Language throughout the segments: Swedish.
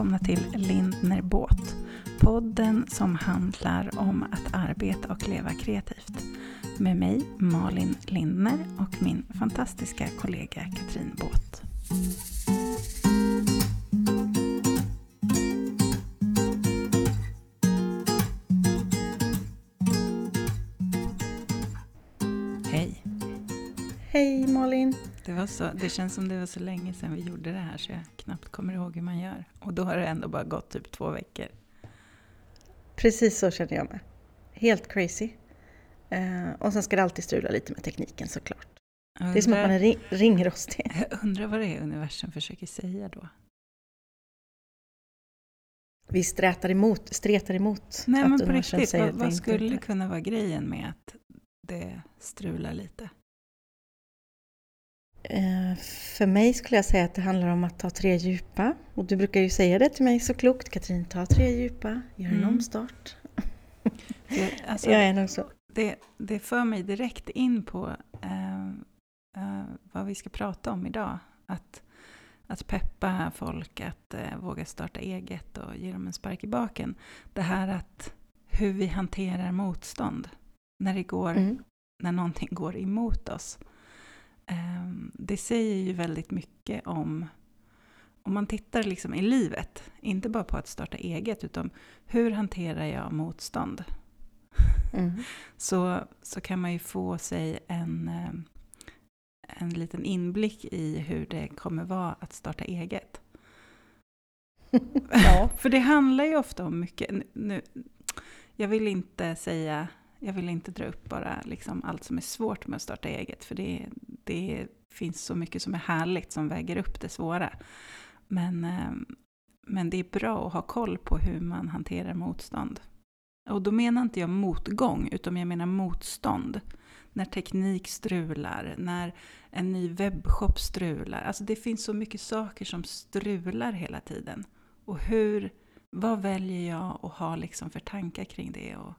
välkomna till Lindner Båt. Podden som handlar om att arbeta och leva kreativt. Med mig Malin Lindner och min fantastiska kollega Katrin Båt. Hej! Hej Malin! Det, var så, det känns som det var så länge sedan vi gjorde det här så jag knappt kommer ihåg hur man gör. Och då har det ändå bara gått typ två veckor. Precis så känner jag med. Helt crazy. Eh, och sen ska det alltid strula lite med tekniken såklart. Jag Det är som att man är ring, ringrostig. Jag undrar vad det är universum försöker säga då. Vi strätar emot, stretar emot. Nej att men på universum riktigt, säger vad, vad skulle inte- kunna vara grejen med att det strular lite? Eh, för mig skulle jag säga att det handlar om att ta tre djupa. Och du brukar ju säga det till mig så klokt. Katrin, ta tre djupa, gör en Mm. omstart. Det, alltså, Jag är nog så. det, det för mig direkt in på eh, eh, vad vi ska prata om idag. Att, att peppa folk att eh, våga starta eget och ge dem en spark i baken. Det här att hur vi hanterar motstånd när, det går, Mm. när någonting går emot oss. Eh, det säger ju väldigt mycket om om man tittar liksom i livet, inte bara på att starta eget, utan hur hanterar jag motstånd? Mm. så, så kan man ju få sig en, eh, en liten inblick i hur det kommer vara att starta eget. ja. För det handlar ju ofta om mycket. Nu, jag vill inte säga, jag vill inte dra upp bara liksom allt som är svårt med att starta eget, för det, det finns så mycket som är härligt som väger upp det svåra. Men, eh, men det är bra att ha koll på hur man hanterar motstånd. Och då menar inte jag motgång, utan jag menar motstånd. När teknik strular, när en ny webbshop strular. Alltså det finns så mycket saker som strular hela tiden. Och hur, vad väljer jag att ha liksom för tankar kring det? Och,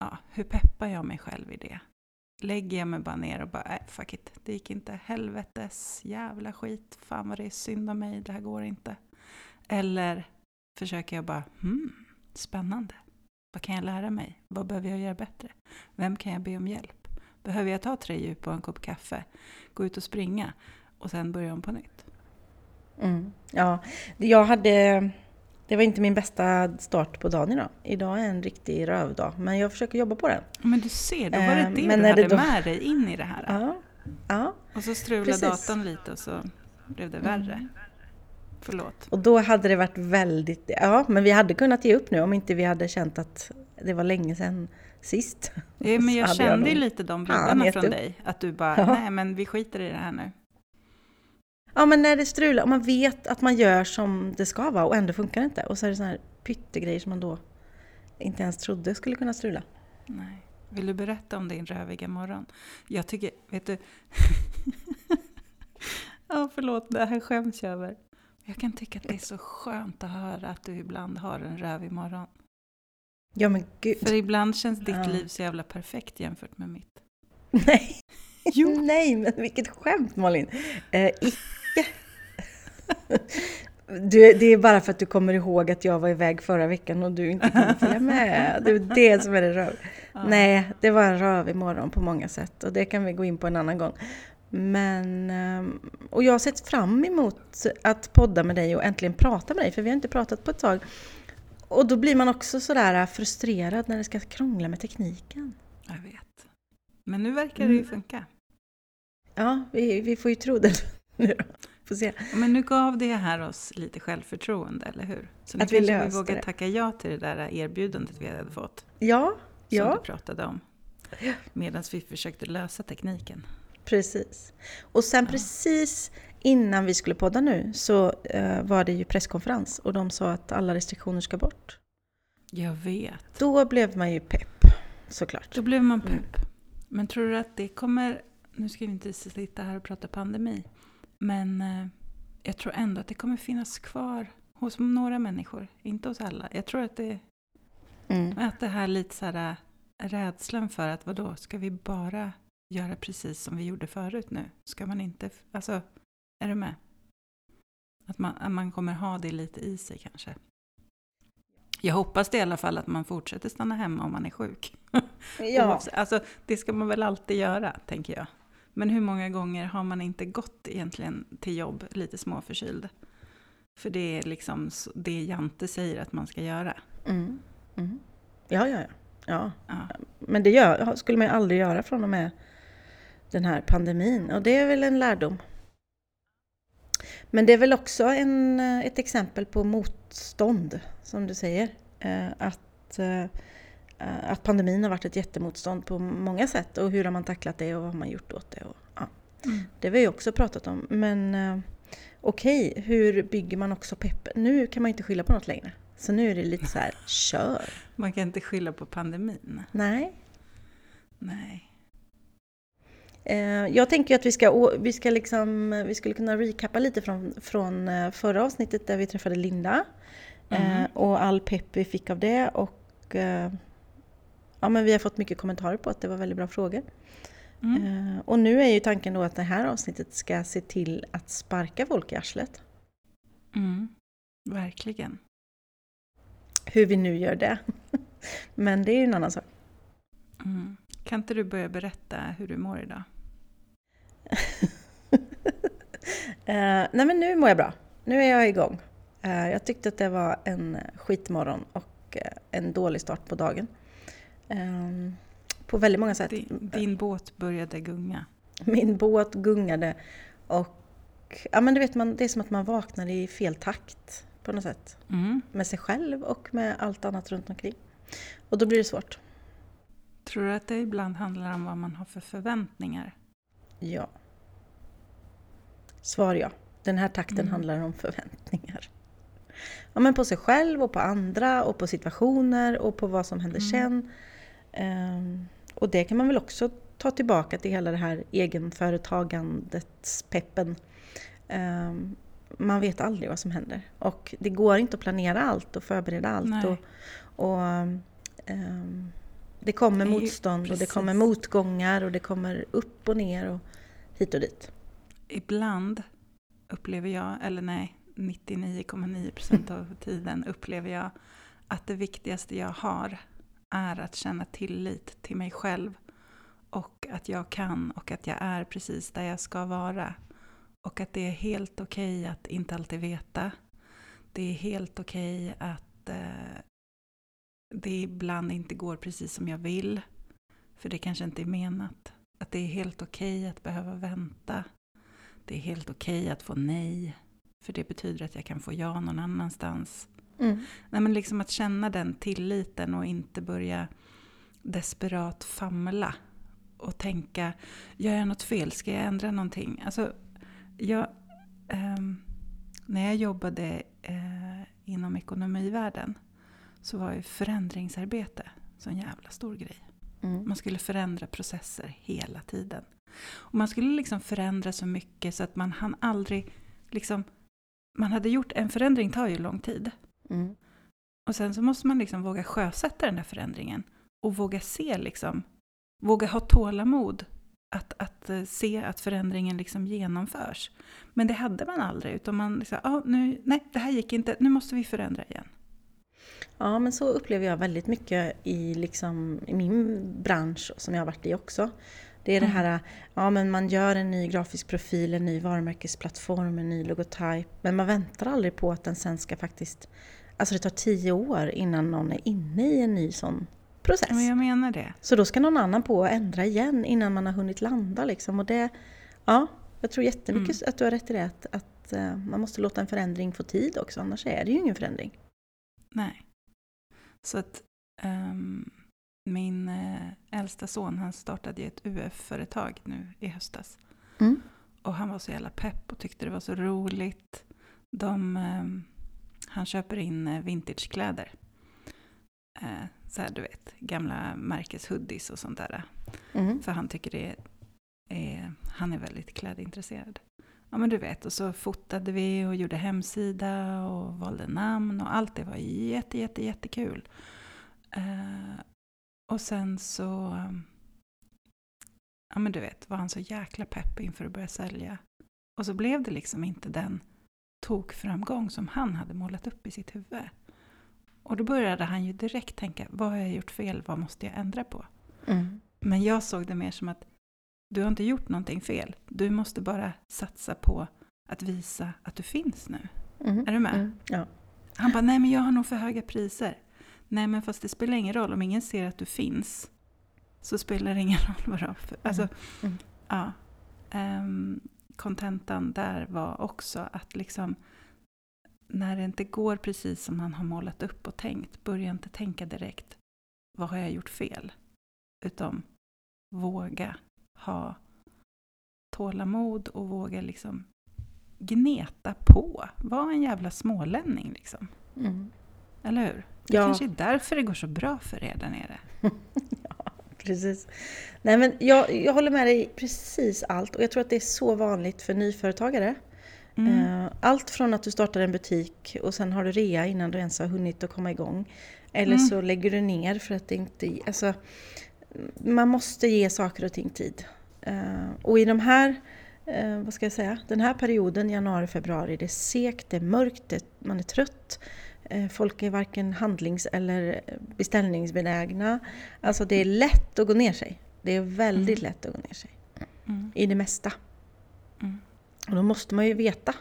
ja, hur peppar jag mig själv i det? Lägger jag mig bara ner och bara, äh, fuck it, det gick inte, helvetes jävla skit, fan vad det är synd om mig, det här går inte. Eller försöker jag bara, hmm, spännande. Vad kan jag lära mig? Vad behöver jag göra bättre? Vem kan jag be om hjälp? Behöver jag ta tre djup och en kopp kaffe? Gå ut och springa? Och sen börja om på nytt? Mm. ja, jag hade... Det var inte min bästa start på dagen idag. Idag är en riktig rövdag, men jag försöker jobba på den. Men du ser, då var det Eh, det men du hade det då- med dig in i det här. Ja, ja. Och så strulade Precis. Mm. datorn lite och så blev det värre. Förlåt. Och då hade det varit väldigt... Ja, men vi hade kunnat ge upp nu om inte vi hade känt att det var länge sedan sist. Ja, men jag kände ju lite de vibbarna gett från dig. Att du bara, Ja. nej men vi skiter i det här nu. Ja, men när det strular, och man vet att man gör som det ska vara och ändå funkar det inte. Och så är det såna här pyttegrejer som man då inte ens trodde skulle kunna strula. Nej. Vill du berätta om din röviga morgon? Jag tycker, vet du... ja, förlåt, det här skäms jag över. Jag kan tycka att det är så skönt att höra att du ibland har en rövig morgon. Ja, men gud. För ibland känns ditt Ja. liv så jävla perfekt jämfört med mitt. Nej! Jo. Nej, men vilket skämt Malin! Eh! Du, det är bara för att du kommer ihåg att jag var iväg förra veckan och du inte kunde följa med. Det är det som är det röv. Ja. Nej, det var en rövig morgon på många sätt och det kan vi gå in på en annan gång. Men, ehm, och jag har sett fram emot att podda med dig och äntligen prata med dig, för vi har inte pratat på ett tag. Och då blir man också sådär frustrerad när det ska krångla med tekniken. Jag vet. Men nu verkar det ju Mm. funka. Ja, vi, vi får ju tro det nu då. Får se. Men nu gav det här oss lite självförtroende, eller hur? Så nu Att vi kanske vi löste vågar det. tacka ja till det där erbjudandet vi hade fått. Ja, Som ja. du pratade om. Medan vi försökte lösa tekniken. precis. Och sen Ja. precis innan vi skulle podda nu så eh, var det ju presskonferens och de sa att alla restriktioner ska bort. Jag vet. Då blev man ju pepp, såklart. Då blev man Mm. pepp. Men tror du att det kommer... Nu ska vi inte sitta här och prata pandemi. Men eh, jag tror ändå att det kommer finnas kvar hos några människor. Inte hos alla. Jag tror att det, Mm. att det här lite så här äh, rädslan för att vadå, ska vi bara göra precis som vi gjorde förut nu? Ska man inte... Alltså, är du med? Att man, att man kommer ha det lite i sig kanske. Jag hoppas det i alla fall att man fortsätter stanna hemma om man är sjuk. Ja, Alltså, det ska man väl alltid göra, tänker jag. Men hur många gånger har man inte gått egentligen till jobb lite småförkyld? För det är liksom det Jante säger att man ska göra. mm, mm. ja, ja, ja. ja. Ja. Men det gör, skulle man ju aldrig göra från och med den här pandemin. Och det är väl en lärdom. Men det är väl också en, eh, ett exempel på motstånd, som du säger. Eh, Att, eh, att pandemin har varit ett jättemotstånd på många sätt. Och hur har man tacklat det och vad har man gjort åt det? Och, ja. Mm. Det har vi också pratat om. Men eh, okej, hur bygger man också pepp? Nu kan man inte skylla på något längre. Så nu är det lite så här, kör! Man kan inte skylla på pandemin. Nej, Nej. Eh, Jag tänker att vi ska, vi ska liksom, vi skulle kunna recappa lite från, från eh, förra avsnittet där vi träffade Linda. eh, Mhm. Och all pepp vi fick av det och eh, ja, men vi har fått mycket kommentarer på att det var väldigt bra frågor. Mm. Eh, Och nu är ju tanken då att det här avsnittet ska se till att sparka folk i arslet. Mm. Verkligen. Hur vi nu gör det. Men det är ju en annan sak. Mm. Kan inte du börja berätta hur du mår idag? Eh, nej men nu mår jag bra. Nu är jag igång. Eh, jag tyckte att det var en skitmorgon och eh, en dålig start på dagen. Eh, på väldigt många sätt. Din, din båt började gunga. Min båt gungade och ja, men du vet, man, det är som att man vaknar i fel takt på något sätt. Mm. Med sig själv och med allt annat runt omkring. Och då blir det svårt. Tror du att det ibland handlar om vad man har för förväntningar? Ja. Svar ja. Den här takten Mm. handlar om förväntningar. Ja, men på sig själv och på andra och på situationer och på vad som händer Mm. sen. Ehm, och det kan man väl också ta tillbaka till hela det här egenföretagandets peppen. Ehm, man vet aldrig vad som händer. Och det går inte att planera allt och förbereda allt. Nej. Och, och, ehm, det kommer motstånd och det precis. kommer motgångar och det kommer upp och ner och hit och dit. Ibland upplever jag, eller nej, 99,9% av tiden upplever jag att det viktigaste jag har är att känna tillit till mig själv och att jag kan och att jag är precis där jag ska vara. Och att det är helt okej att inte alltid veta. Det är helt okej att eh, det ibland inte går precis som jag vill. För det kanske inte är menat. Att det är helt okej att behöva vänta. Det är helt okej att få nej. För det betyder att jag kan få ja någon annanstans. Mm. Nej, men liksom att känna den tilliten och inte börja desperat famla. Och tänka, gör jag något fel? Ska jag ändra någonting? Alltså, jag, ehm, när jag jobbade eh, inom ekonomivärlden så var ju förändringsarbete så en jävla stor grej. Mm. Man skulle förändra processer hela tiden. Och man skulle liksom förändra så mycket så att man hann aldrig... Liksom, man hade gjort en förändring tar ju lång tid. Mm. Och sen så måste man liksom våga sjösätta den där förändringen. Och våga se liksom, våga ha tålamod att, att eh, se att förändringen liksom genomförs. Men det hade man aldrig, utan man liksom, ah, nu, nej det här gick inte, nu måste vi förändra igen. Ja, men så upplever jag väldigt mycket i, liksom, i min bransch som jag har varit i också. Det är det Mm. här, ja men man gör en ny grafisk profil, en ny varumärkesplattform, en ny logotyp. Men man väntar aldrig på att den sen ska faktiskt... Alltså det tar tio år innan någon är inne i en ny sån process. Ja, Men jag menar det. Så då ska någon annan på och ändra igen innan man har hunnit landa liksom. Och det, ja, jag tror jättemycket att du har rätt i det. Att, att eh, man måste låta en förändring få tid också, annars är det ju ingen förändring. Nej. Så att ehm, min eh, äldsta son han startade ju ett UF-företag nu i höstas. Mm. Och han var så jävla pepp och tyckte det var så roligt. De, ehm, han köper in eh, vintagekläder. Eh, så här, du vet, gamla märkeshoodies och sånt där. Mm. För han tycker det är, han är väldigt klädintresserad. Ja men du vet, och så fotade vi och gjorde hemsida och valde namn och allt det var jätte, jätte, jättekul. Eh, och sen så, ja men du vet, var han så jäkla pepp inför att börja sälja. Och så blev det liksom inte den tokframgång som han hade målat upp i sitt huvud. Och då började han ju direkt tänka, vad har jag gjort fel, vad måste jag ändra på? Mm. Men jag såg det mer som att du har inte gjort någonting fel. Du måste bara satsa på att visa att du finns nu. Mm. Är du med? Mm. Ja. Han bara, nej men jag har nog för höga priser. Nej men fast det spelar ingen roll, om ingen ser att du finns så spelar det ingen roll vad du har för... Alltså, Mm. ja. Ehm, Kontentan där var också att liksom när det inte går precis som man har målat upp och tänkt, börja inte tänka direkt vad har jag gjort fel? Utan våga ha tålamod och våga liksom gneta på. Var en jävla smålänning liksom. Mm. Eller hur? Det Ja. kanske är därför det går så bra för er där nere. Precis. Nej, men jag, jag håller med dig precis allt och jag tror att det är så vanligt för nyföretagare. Mm. Eh, Allt från att du startar en butik och sen har du rea innan du ens har hunnit att komma igång. Eller Mm. så lägger du ner för att det inte... Alltså, man måste ge saker och ting tid. Eh, Och i de här, eh, vad ska jag säga, den här perioden, januari, februari, det är segt, det är mörkt, det, man är trött. Eh, Folk är varken handlings eller beställningsbenägna. Alltså det är lätt att gå ner sig. Det är väldigt Mm. lätt att gå ner sig. Mm. I det mesta. Mm. Och då måste man ju veta.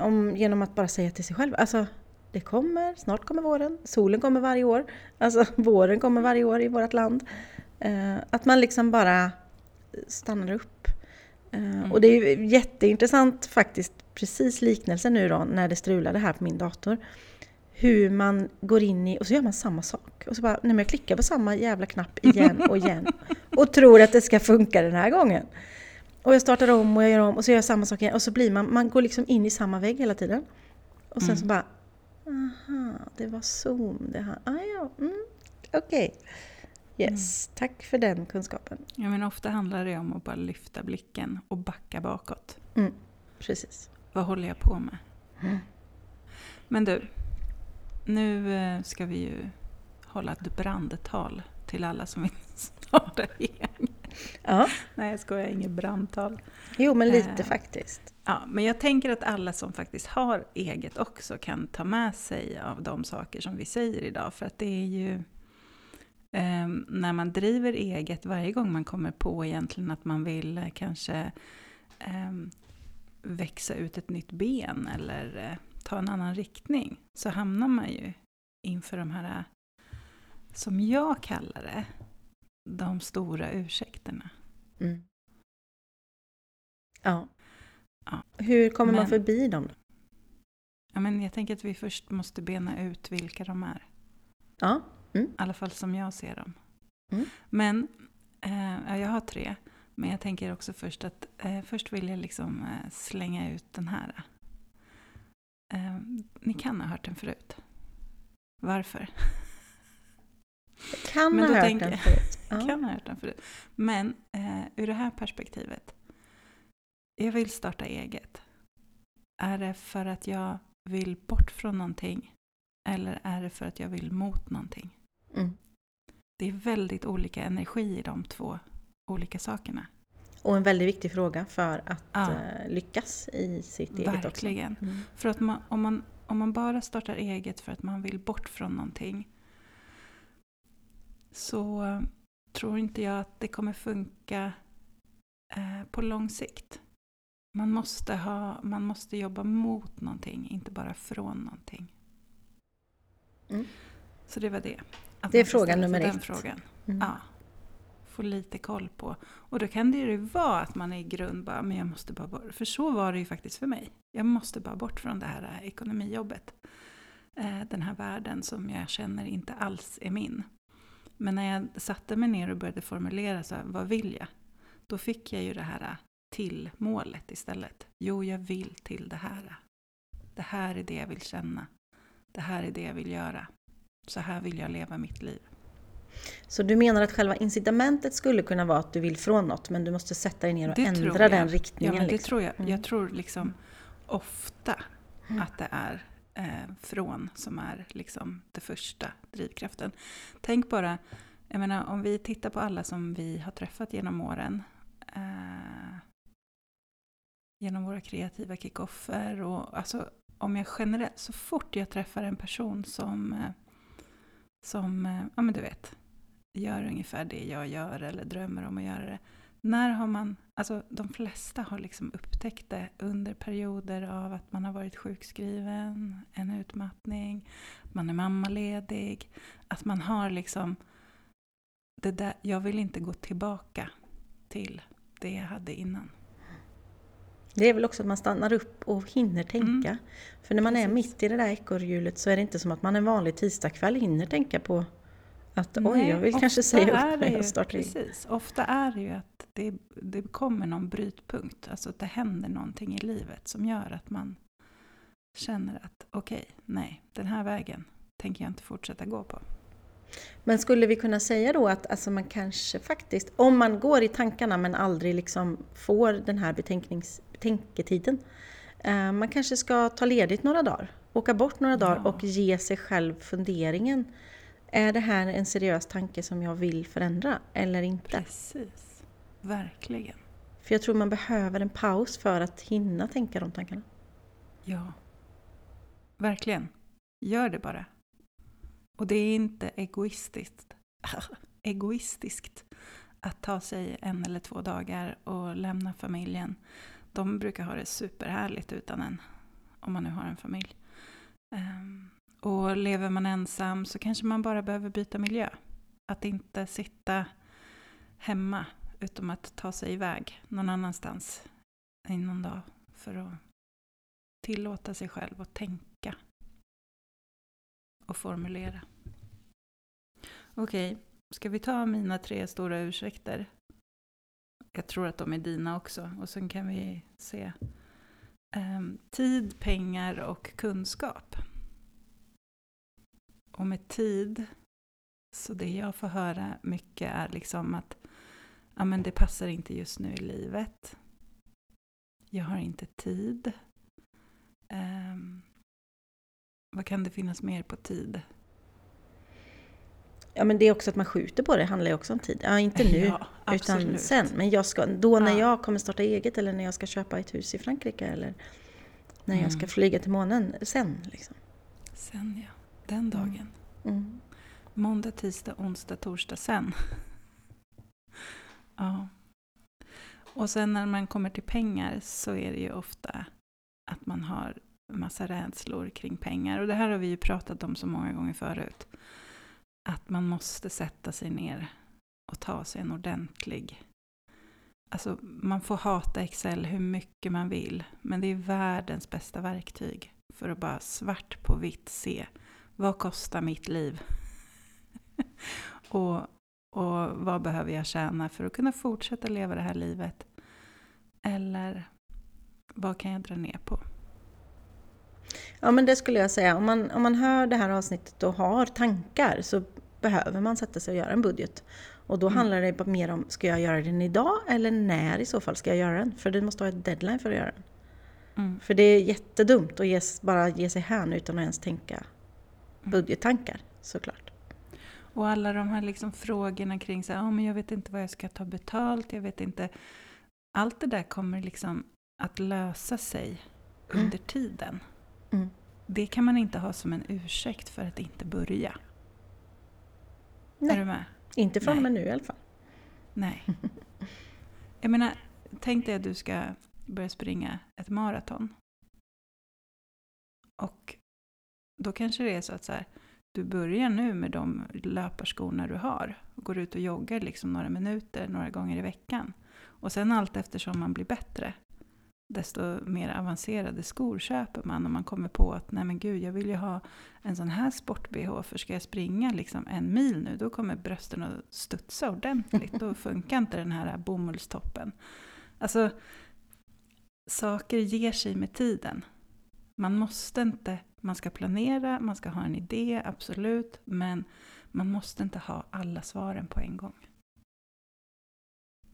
Om, genom att bara säga till sig själv. Alltså, det kommer, snart kommer våren. Solen kommer varje år. Alltså, våren kommer varje år i vårt land. Eh, att man liksom bara stannar upp. Eh, Och det är ju jätteintressant faktiskt, precis liknelse nu då, när det strulade här på min dator. Hur man går in i, och så gör man samma sak. Och så bara, nej men jag klickar på samma jävla knapp igen och igen. Och tror att det ska funka den här gången. Och jag startar om och jag gör om och så gör jag samma sak igen. Och så blir man, man går liksom in i samma vägg hela tiden. Och sen Mm. så bara, aha, det var Zoom det här. Ah, ja, mm, okej. Yes, tack för den kunskapen. Ja, men ofta handlar det om att bara lyfta blicken och backa bakåt. Mm, precis. Vad håller jag på med? Mm. Men du, nu eh, ska vi ju hålla ett brandtal till alla som vill starta igen. Ja, Nej, jag skojar, inget brandtal. jo men lite Eh. faktiskt. Ja, men jag tänker att alla som faktiskt har eget också kan ta med sig av de saker som vi säger idag. För att det är ju eh, när man driver eget, varje gång man kommer på egentligen att man vill eh, kanske eh, växa ut ett nytt ben eller eh, ta en annan riktning, så hamnar man ju inför de här, som jag kallar det, de stora ursäkterna. Mm. Ja. Ja. Hur kommer man Men- förbi dem? då? Ja, men jag tänker att vi först måste bena ut vilka de är. Ja, I alla fall som jag ser dem. Mm. Men, eh, ja, jag har tre. Men jag tänker också först att eh, först vill jag liksom eh, slänga ut den här. Eh, ni kan ha hört den förut. Varför? kan Men ha hört tänker den förut. Ja. Kan ha hört den förut. Men eh, ur det här perspektivet. Jag vill starta eget. Är det för att jag vill bort från någonting? Eller är det för att jag vill mot någonting? Mm. Det är väldigt olika energi i de två olika sakerna. Och en väldigt viktig fråga för att Ja. eh, lyckas i sitt eget också. Verkligen. Mm. För att man, om, man, om man bara startar eget för att man vill bort från någonting så tror inte jag att det kommer funka eh, på lång sikt. Man måste, ha, man måste jobba mot någonting, inte bara från någonting. Mm. Så det var det. Att Det är fråga nummer ett. Frågan. Mm. Ja. Få lite koll på. Och då kan det ju vara att man är i grund bara, men jag måste bara bort. För så var det ju faktiskt för mig. Jag måste bara bort från det här ekonomijobbet. Eh, den här världen som jag känner inte alls är min. Men när jag satte mig ner och började formulera så här, vad vill jag? Då fick jag ju det här eh, till målet istället. Jo, jag vill till det här. Det här är det jag vill känna. Det här är det jag vill göra. Så här vill jag leva mitt liv. Så du menar att själva incitamentet skulle kunna vara att du vill från något men du måste sätta dig ner och Det ändra den Ja, riktningen? men det liksom. tror jag. Mm. Jag tror liksom ofta Mm. att det är eh, från som är liksom det första drivkraften. Tänk bara, jag menar om vi tittar på alla som vi har träffat genom åren. Eh, genom våra kreativa kickoffer. Och alltså, om jag generellt, så fort jag träffar en person som, eh, som eh, ja men du vet, gör ungefär det jag gör eller drömmer om att göra det. När har man, alltså de flesta har liksom upptäckt det under perioder av att man har varit sjukskriven, en utmattning, man är mammaledig, att man har liksom det där, jag vill inte gå tillbaka till det jag hade innan. Det är väl också att man stannar upp och hinner tänka. Mm. För när man Precis. är mitt i det där ekorrhjulet så är det inte som att man en vanlig tisdagkväll hinner tänka på att Nej, oj, jag vill kanske säga upp mig och starta Precis, ofta är det ju att det, det kommer någon brytpunkt, alltså att det händer någonting i livet som gör att man känner att okej, okay, nej, den här vägen tänker jag inte fortsätta gå på. Men skulle vi kunna säga då att alltså man kanske faktiskt, om man går i tankarna men aldrig liksom får den här betänketiden, eh, man kanske ska ta ledigt några dagar, åka bort några dagar ja. och ge sig själv funderingen. Är det här en seriös tanke som jag vill förändra eller inte? Precis, verkligen. För jag tror man behöver en paus för att hinna tänka de tankarna. Ja, verkligen. Gör det bara. Och det är inte egoistiskt, egoistiskt att ta sig en eller två dagar och lämna familjen. De brukar ha det superhärligt utan en, om man nu har en familj. Um, och lever man ensam så kanske man bara behöver byta miljö. Att inte sitta hemma utom att ta sig iväg någon annanstans i någon dag för att tillåta sig själv att tänka och formulera. Okej, okay. ska vi ta mina tre stora ursäkter? Jag tror att de är dina också. Och sen kan vi se. Um, tid, pengar och kunskap. Och med tid, så det jag får höra mycket är liksom att ja, men det passar inte just nu i livet. Jag har inte tid. Um, vad kan det finnas mer på tid? Ja men det är också att man skjuter på det, handlar ju också om tid. Ja, inte nu, ja, utan sen. Men jag ska, då när ja. jag kommer starta eget eller när jag ska köpa ett hus i Frankrike eller när mm. jag ska flyga till månen, sen liksom. Sen ja, den dagen. Mm. Mm. Måndag, tisdag, onsdag, torsdag, sen. ja. Och sen när man kommer till pengar så är det ju ofta att man har massa rädslor kring pengar. Och det här har vi ju pratat om så många gånger förut. Att man måste sätta sig ner och ta sig en ordentlig... Alltså man får hata Excel hur mycket man vill. Men det är världens bästa verktyg. För att bara svart på vitt se. Vad kostar mitt liv? och, och vad behöver jag tjäna för att kunna fortsätta leva det här livet? Eller vad kan jag dra ner på? Ja men det skulle jag säga. Om man, om man hör det här avsnittet och har tankar så behöver man sätta sig och göra en budget. Och då mm. handlar det mer om, ska jag göra den idag eller när i så fall ska jag göra den? För du måste ha ett deadline för att göra den. Mm. För det är jättedumt att ge, bara ge sig hän utan att ens tänka. Budgettankar såklart. Och alla de här liksom frågorna kring så här, oh, men jag vet inte vad jag ska ta betalt, jag vet inte. Allt det där kommer liksom att lösa sig mm. under tiden. Mm. Det kan man inte ha som en ursäkt för att inte börja. Nej. Är du med? Inte från och med nu i alla fall. Nej. Jag menar, tänk dig att du ska börja springa ett maraton. Och då kanske det är så att så här, du börjar nu med de löparskorna du har. Och går ut och joggar liksom några minuter, några gånger i veckan. Och sen allt eftersom man blir bättre desto mer avancerade skor köper man. Och man kommer på att nej men gud, jag vill ju ha en sån här sport-bh. För ska jag springa liksom en mil nu, då kommer brösten att studsa ordentligt. Då funkar inte den här bomullstoppen. Alltså, saker ger sig med tiden. Man måste inte, man ska planera, man ska ha en idé, absolut. Men man måste inte ha alla svaren på en gång.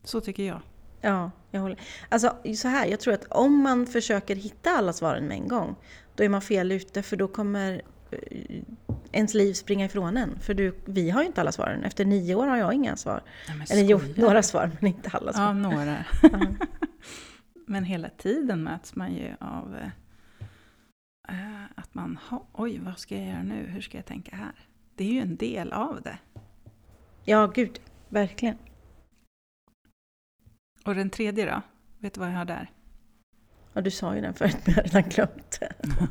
Så tycker jag. Ja, jag håller. Alltså så här, jag tror att om man försöker hitta alla svaren med en gång, då är man fel ute för då kommer eh, ens liv springa ifrån en. För du, vi har ju inte alla svaren. Efter nio år har jag inga svar. Nej, Eller jo, några svar, men inte alla svar. Ja, några. Men hela tiden möts man ju av eh, att man, oj vad ska jag göra nu, hur ska jag tänka här? Det är ju en del av det. Ja, gud, verkligen. Och den tredje då? Vet du vad jag har där? Ja, du sa ju den förut, men jag har redan glömt.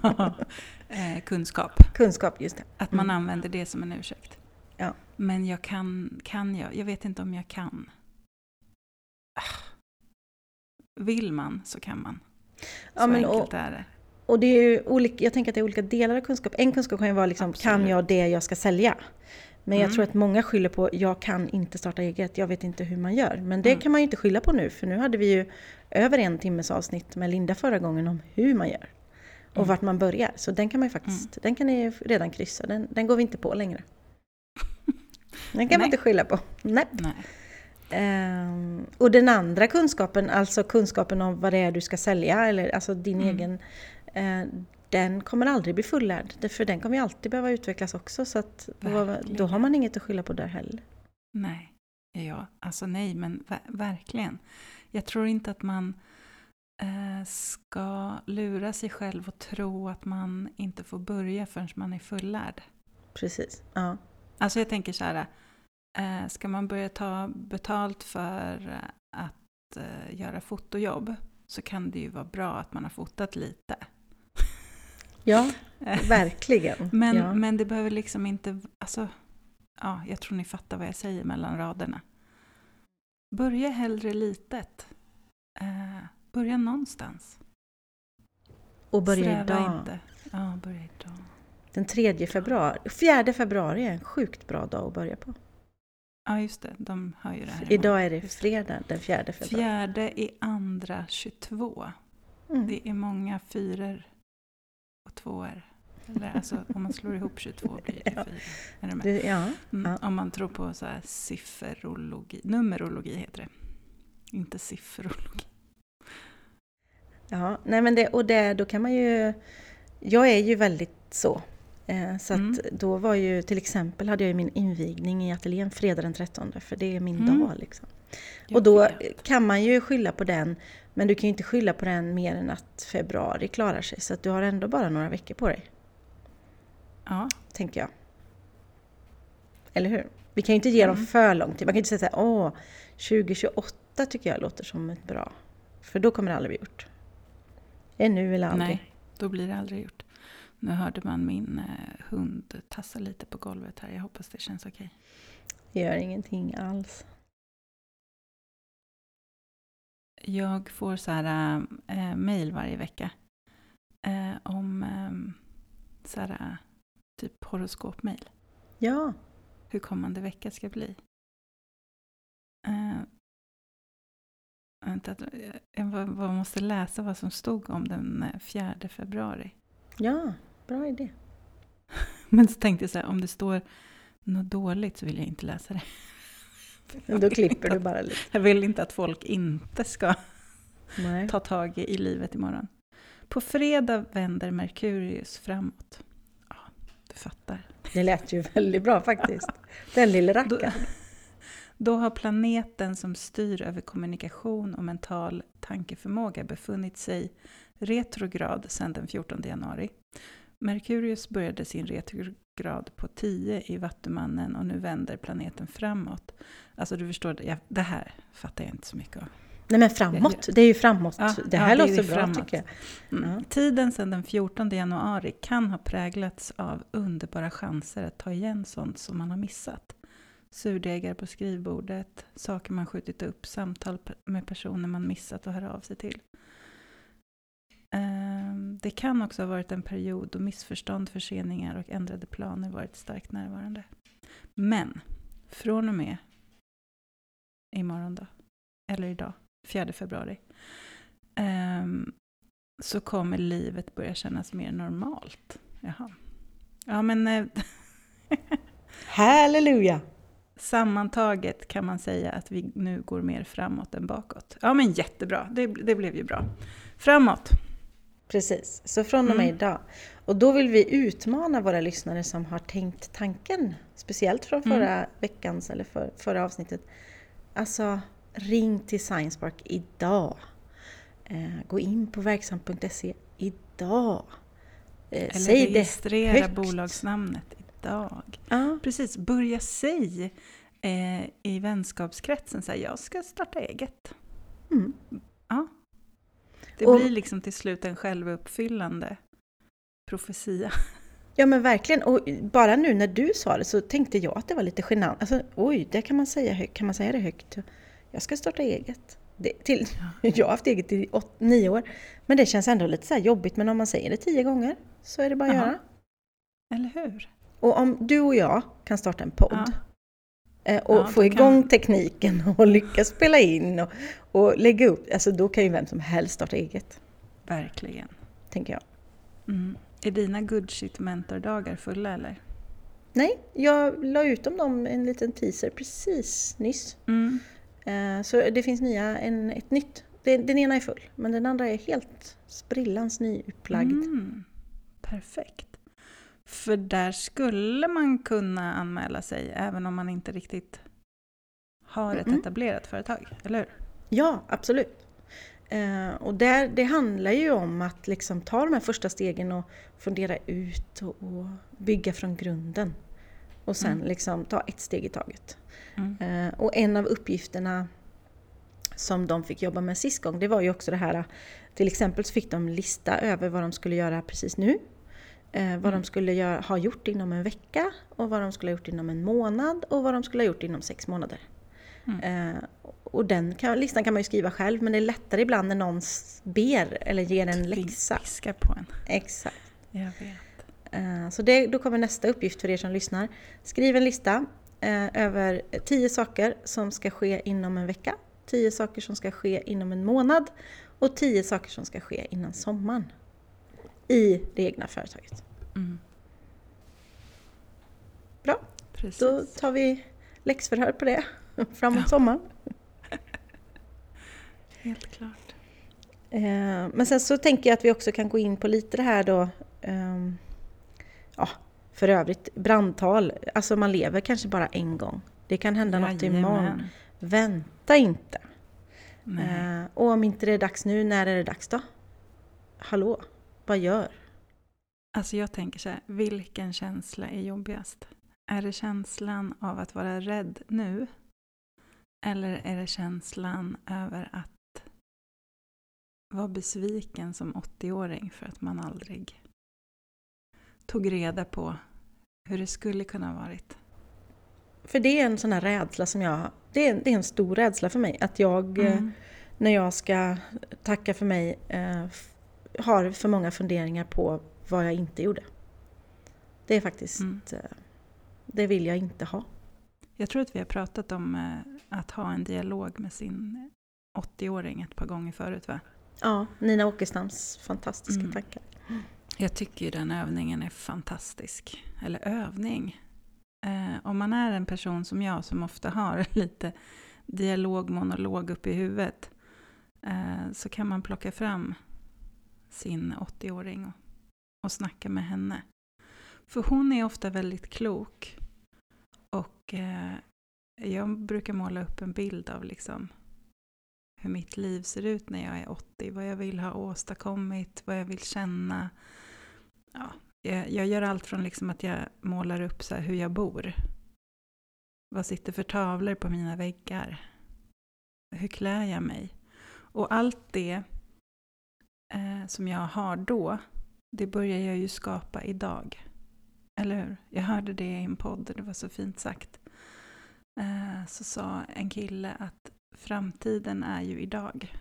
eh, kunskap. Kunskap, just det. Att man mm. använder det som en ursäkt. Ja. Men jag kan, kan jag? Jag vet inte om jag kan. Ah. Vill man så kan man. Så ja, men enkelt och, är det. Och det är ju olika, jag tänker att det är olika delar av kunskap. En kunskap kan ju vara liksom, kan jag det jag ska sälja? Men mm. jag tror att många skyller på, jag kan inte starta eget, jag vet inte hur man gör. Men det mm. kan man ju inte skylla på nu, för nu hade vi ju över en timmes avsnitt med Linda förra gången om hur man gör. Och mm. vart man börjar. Så den kan man ju faktiskt, mm. den kan ni redan kryssa, den, den går vi inte på längre. Den kan man inte skylla på. Nej. Nej. Um, och den andra kunskapen, alltså kunskapen om vad det är du ska sälja, eller alltså din mm. egen, den kommer aldrig bli fullärd. För den kommer ju alltid behöva utvecklas också. Så att då, har man inget att skylla på där heller. Nej, ja, alltså nej, men ver verkligen. Jag tror inte att man uh, ska lura sig själv och tro att man inte får börja förrän man är fullärd. Precis, ja. Alltså jag tänker så här, Eh, ska man börja ta betalt för att eh, göra fotojobb så kan det ju vara bra att man har fotat lite. Ja, verkligen. men, ja. men det behöver liksom inte... Alltså, ja, jag tror ni fattar vad jag säger mellan raderna. Börja hellre litet. Eh, börja någonstans. Och börja Sträva idag. Inte. Ja, börja idag. Den 3 februari. 4 februari är en sjukt bra dag att börja på. Ja, just det. De har ju det här. Idag är det fredag den 4 februari. Fjärde i andra 22. Mm. Det är många fyror tvåor. Eller alltså om man slår ihop 22 blir det 24. Ja. Är det ja, mm, ja. Om man tror på så här sifferologi. Numerologi heter det. Inte sifferologi. Ja, nej men det, och det, då kan man ju... Jag är ju väldigt så. Eh, så mm. då var ju till exempel hade jag min invigning i ateljén fredag den 13 för det är min mm. dag. Liksom. Och då kan man ju skylla på den men du kan ju inte skylla på den mer än att februari klarar sig så att du har ändå bara några veckor på dig. Ja. Tänker jag. Eller hur? Vi kan ju inte ge mm. dem för lång tid. Man kan inte säga såhär, åh, 2028 tycker jag låter som ett bra. För då kommer det aldrig bli gjort. Det är nu eller aldrig. Nej, då blir det aldrig gjort. Nu hörde man min eh, hund tassa lite på golvet här. Jag hoppas det känns okej. Det gör ingenting alls. Jag får så här äh, mail varje vecka äh, om äh, så här, typ horoskopmail. Ja. Hur kommande vecka ska bli. Äh, vänta, jag måste läsa vad som stod om den 4 februari. Ja. Bra idé. Men så tänkte jag så här, om det står något dåligt så vill jag inte läsa det. Då klipper du bara lite. Jag vill inte att folk inte ska Nej. ta tag i livet imorgon. På fredag vänder Merkurius framåt. Ja, du fattar. Det lät ju väldigt bra faktiskt. Den lilla rackaren. Då, då har planeten som styr över kommunikation och mental tankeförmåga befunnit sig retrograd sedan den 14 januari. Merkurius började sin retrograd på 10 i Vattumannen och nu vänder planeten framåt. Alltså du förstår, det här fattar jag inte så mycket av. Nej men framåt, det är ju framåt. Ja, det här ja, det låter bra framåt. tycker jag. Mm. Ja. Tiden sedan den 14 januari kan ha präglats av underbara chanser att ta igen sånt som man har missat. Surdegar på skrivbordet, saker man skjutit upp, samtal med personer man missat och hör av sig till. Ehm, det kan också ha varit en period då missförstånd, förseningar och ändrade planer varit starkt närvarande. Men från och med imorgon då, eller idag, 4 februari, ehm, så kommer livet börja kännas mer normalt. Jaha. Ja, men... Eh, Halleluja! Sammantaget kan man säga att vi nu går mer framåt än bakåt. Ja, men jättebra. Det, det blev ju bra. Framåt! Precis, så från och med mm. idag. Och då vill vi utmana våra lyssnare som har tänkt tanken, speciellt från förra mm. veckans eller för, förra avsnittet. Alltså, ring till Science Park idag. Eh, gå in på verksam.se idag. Eh, Eller säg registrera det bolagsnamnet idag. Ja. Precis, börja säga eh, i vänskapskretsen så här, jag ska starta eget. Mm. Ja. Det och, blir liksom till slut en självuppfyllande profetia. Ja men verkligen, och bara nu när du sa det så tänkte jag att det var lite genant. Alltså, oj, det kan man säga högt. Kan man säga det högt? Jag ska starta eget. Det, till, jag har haft eget i åt, nio år. Men det känns ändå lite så jobbigt. Men om man säger det tio gånger så är det bara att Aha. göra. Eller hur? Och om du och jag kan starta en podd ja. Eh, och ja, få igång kan... tekniken och lyckas spela in och, och lägga upp, alltså då kan ju vem som helst starta eget. Verkligen. Tänker jag. Mm. Är dina good shit mentor-dagar fulla eller? Nej, jag la ut om dem en liten teaser precis nyss. Mm. Eh, så det finns nya, en, ett nytt. Den, ena är full, men den andra är helt sprillans nyupplagd. Mm. Perfekt. För där skulle man kunna anmäla sig även om man inte riktigt har ett mm. etablerat företag, eller hur? Ja, absolut. Eh, och där, det handlar ju om att liksom ta de här första stegen och fundera ut och, och bygga från grunden. Och sen mm. liksom ta ett steg i taget. Mm. Eh, och en av uppgifterna som de fick jobba med sist gång, det var ju också det här, till exempel så fick de lista över vad de skulle göra precis nu. Eh, vad mm. de skulle göra, ha gjort inom en vecka och vad de skulle ha gjort inom en månad och vad de skulle ha gjort inom sex månader. Mm. Eh, och den kan, listan kan man ju skriva själv men det är lättare ibland när någon ber eller ger en läxa. Piskar på en. Exakt. Jag vet. Eh, så det, då kommer nästa uppgift för er som lyssnar. Skriv en lista eh, över tio saker som ska ske inom en vecka, tio saker som ska ske inom en månad och tio saker som ska ske innan sommaren. I det egna företaget. Mm. Bra, Precis. då tar vi läxförhör på det framåt sommaren. Helt klart. Eh, men sen så tänker jag att vi också kan gå in på lite det här då ehm, ja, för övrigt, brandtal, alltså man lever kanske bara en gång. Det kan hända Jajamän. något imorgon. Vänta inte. Eh, och om inte det är dags nu, när är det dags då? Hallå, vad gör? Alltså jag tänker så här, vilken känsla är jobbigast? Är det känslan av att vara rädd nu? Eller är det känslan över att vara besviken som 80-åring för att man aldrig tog reda på hur det skulle kunna ha varit? För det är en sån här rädsla som jag... Det är, det är en stor rädsla för mig. Att jag, mm. Eh, när jag ska tacka för mig, eh, har för många funderingar på vad jag inte gjorde. Det är faktiskt... Mm. Eh, det vill jag inte ha. Jag tror att vi har pratat om att ha en dialog med sin 80-åring ett par gånger förut va? Ja, Nina Åkestams fantastiska mm. tankar. Jag tycker ju den övningen är fantastisk. Eller övning. Eh, om man är en person som jag som ofta har lite dialog, monolog upp i huvudet. Eh, så kan man plocka fram sin 80-åring och, och snacka med henne. För hon är ofta väldigt klok. Och eh, jag brukar måla upp en bild av liksom hur mitt liv ser ut när jag är 80. Vad jag vill ha åstadkommit, vad jag vill känna. Ja, jag, jag gör allt från liksom att jag målar upp så hur jag bor. Vad sitter för tavlor på mina väggar? Hur klär jag mig? Och allt det eh, som jag har då, det börjar jag ju skapa idag. Eller hur? Jag hörde det i en podd, det var så fint sagt. Eh, så sa en kille att framtiden är ju idag.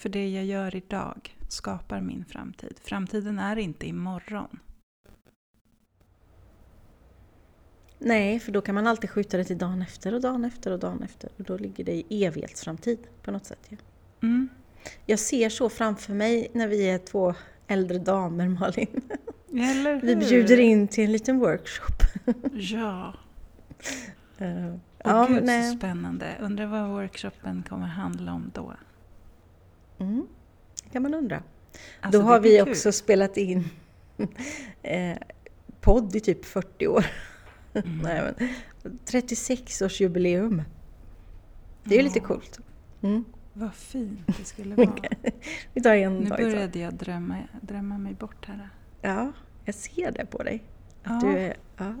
För det jag gör idag skapar min framtid. Framtiden är inte imorgon. Nej, för då kan man alltid skjuta det till dagen efter och dagen efter och dagen efter. Och då ligger det i evighetsframtid på något sätt. Ja. Mm. Jag ser så framför mig när vi är två äldre damer, Malin. Vi bjuder in till en liten workshop. ja. Uh, ja, gud nej. så spännande. Undrar vad workshopen kommer handla om då? Mm, kan man undra. Alltså, då har vi kul. också spelat in eh, podd i typ 40 år. Mm. nej, men, 36 års jubileum. Det är ja. lite coolt. Mm. Vad fint det skulle vara. Vi tar en Nu dag började jag drömma, drömma mig bort här. Ja, jag ser det på dig. Att Ja. du är, ja.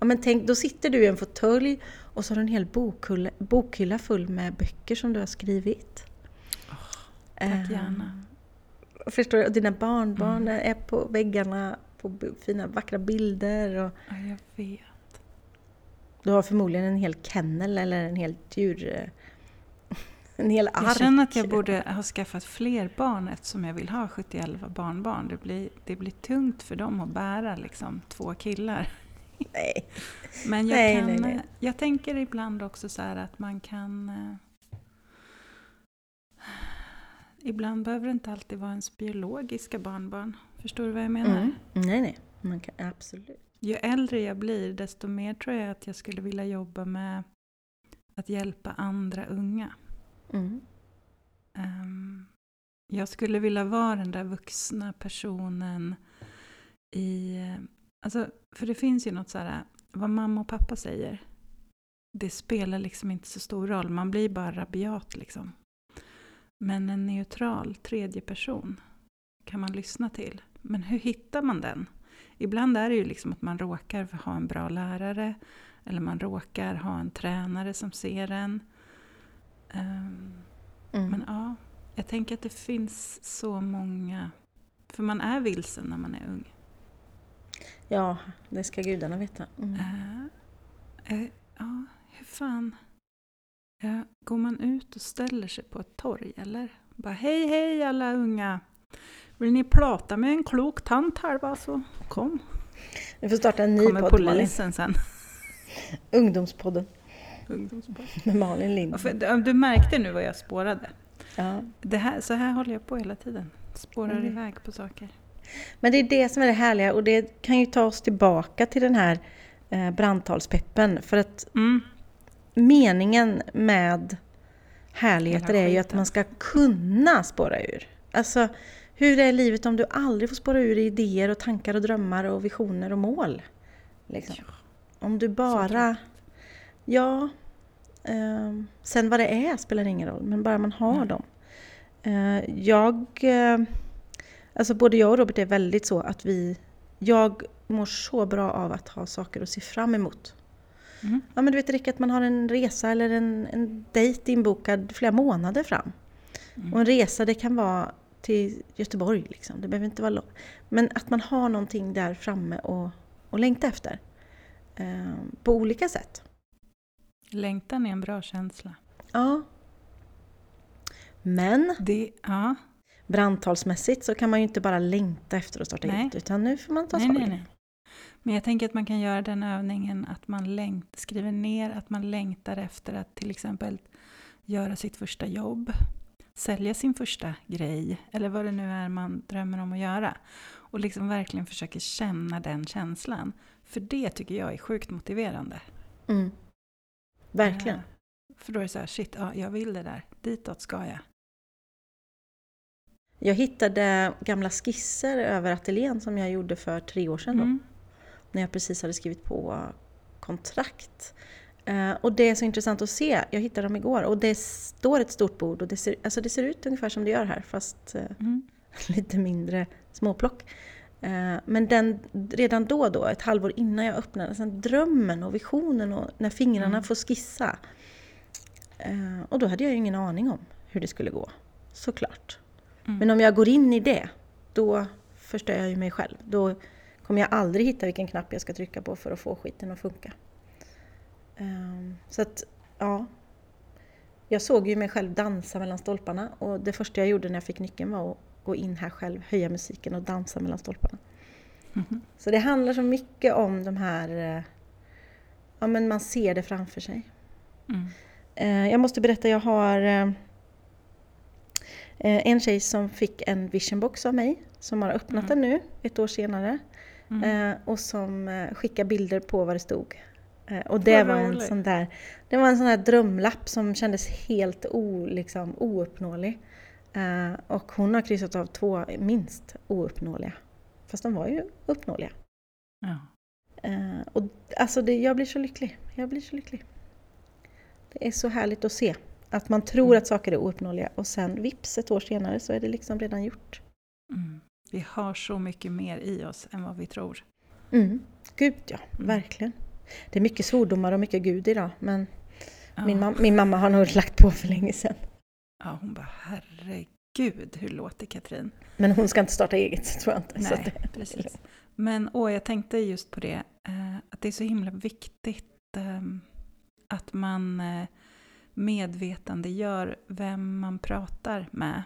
Ja, men tänk, då sitter du i en fåtölj och så har du en hel bokhylla, bokhylla full med böcker som du har skrivit. Tack Eh, gärna. Förstår du? Och dina barnbarn Mm. är på väggarna på fina vackra bilder. Och Ja, jag vet. du har förmodligen en hel kennel eller en hel djur... eh, En hel ark. Jag känner att jag borde ha skaffat fler barn eftersom jag vill ha 71 barnbarn. Det blir, det blir tungt för dem att bära liksom, två killar. Nej. Men jag, Nej, kan, nej, nej. jag tänker ibland också så här att man kan... Eh, ibland behöver det inte alltid vara ens biologiska barnbarn. Förstår du vad jag menar? Mm. Nej, nej. Man kan, absolut. Ju äldre jag blir desto mer tror jag att jag skulle vilja jobba med att hjälpa andra unga. Mm. Ehm, jag skulle vilja vara den där vuxna personen i... Alltså, för det finns ju något så här, vad mamma och pappa säger, det spelar liksom inte så stor roll. Man blir bara rabiat liksom. Men en neutral tredje person kan man lyssna till. Men hur hittar man den? Ibland är det ju liksom att man råkar ha en bra lärare eller man råkar ha en tränare som ser en. Ehm, Mm. men ja, jag tänker att det finns så många... För man är vilsen när man är ung. Ja, det ska gudarna veta. Mm. Eh, eh, ja, hur fan... Ja, går man ut och ställer sig på ett torg eller? Bara hej hej alla unga! Vill ni prata med en klok tant här va så kom. Vi får starta en ny Kommer podd, Malin. polisen sen. Ungdomspodden Ungdomspodd. med Malin Lind. Du, du märkte nu vad jag spårade. Ja. Det här, så här håller jag på hela tiden. Spårar Mm. iväg på saker. Men det är det som är det härliga och det kan ju ta oss tillbaka till den här eh, brandtalspeppen. För att Mm. meningen med härligheter är ju att man ska kunna spåra ur. Alltså, hur är livet om du aldrig får spåra ur i idéer och tankar och drömmar och visioner och mål? Liksom. Ja. Om du bara... Ja, ehm, sen vad det är spelar ingen roll, men bara man har Nej. dem. Eh, jag... Eh, alltså både jag och Robert är väldigt så att vi... Jag mår så bra av att ha saker att se fram emot. Mm. Ja men du vet räcker att man har en resa eller en, en dejt inbokad flera månader fram. Mm. Och en resa det kan vara till Göteborg liksom. Det behöver inte vara långt. Men att man har någonting där framme och, och längta efter. Eh, på olika sätt. Längtan är en bra känsla. Ja. Men Det, ja, brandtalsmässigt så kan man ju inte bara längta efter att starta Nej. eget. Utan nu får man ta nej, tag i det. Men jag tänker att man kan göra den övningen att man längt, skriver ner att man längtar efter att till exempel göra sitt första jobb, sälja sin första grej eller vad det nu är man drömmer om att göra. Och liksom verkligen försöker känna den känslan. För det tycker jag är sjukt motiverande. Mm. Verkligen. Eh, För då är det så här, shit, ja, jag vill det där, ditåt ska jag. Jag hittade gamla skisser över ateljén som jag gjorde för tre år sedan. Då. Mm. när jag precis hade skrivit på kontrakt. Eh, och det är så intressant att se. Jag hittade dem igår och det står ett stort bord och det ser, alltså det ser ut ungefär som det gör här fast eh, Mm. lite mindre småplock. Eh, men den, redan då, då, ett halvår innan jag öppnade, sen drömmen och visionen och när fingrarna Mm. får skissa. Och då hade jag ju ingen aning om hur det skulle gå, såklart. Mm. Men om jag går in i det, då förstör jag ju mig själv. Då kommer jag aldrig hitta vilken knapp jag ska trycka på för att få skiten att funka. Ehm, så att, ja. Jag såg ju mig själv dansa mellan stolparna och det första jag gjorde när jag fick nyckeln var att gå in här själv, höja musiken och dansa mellan stolparna. Mhm. Så det handlar så mycket om de här... eh, Ja men man ser det framför sig. Mm. Eh, Jag måste berätta, jag har eh, en tjej som fick en visionbox av mig som har öppnat Mm. den nu ett år senare Mm. eh, och som eh, skickar bilder på vad det stod. Eh, Och det var en sån där det var en sån där drömlapp som kändes helt o, liksom, ouppnåelig. Eh, Och hon har kryssat av två minst ouppnåeliga. Fast de var ju uppnåeliga. Ja. Eh, och alltså det, jag blir så lycklig. Jag blir så lycklig. Det är så härligt att se Att man tror mm. att saker är ouppnåeliga och sen vips ett år senare så är det liksom redan gjort. Mm. Vi har så mycket mer i oss än vad vi tror. Mm. Gud ja, mm. verkligen. Det är mycket svordomar och mycket Gud idag men ja. min, mam min mamma har nog lagt på för länge sedan. Ja, hon bara herregud, hur låter Katrin? Men hon ska inte starta eget, tror jag inte. Nej, det, precis. Men åh, jag tänkte just på det, eh, att det är så himla viktigt eh, att man eh, medvetandegör vem man pratar med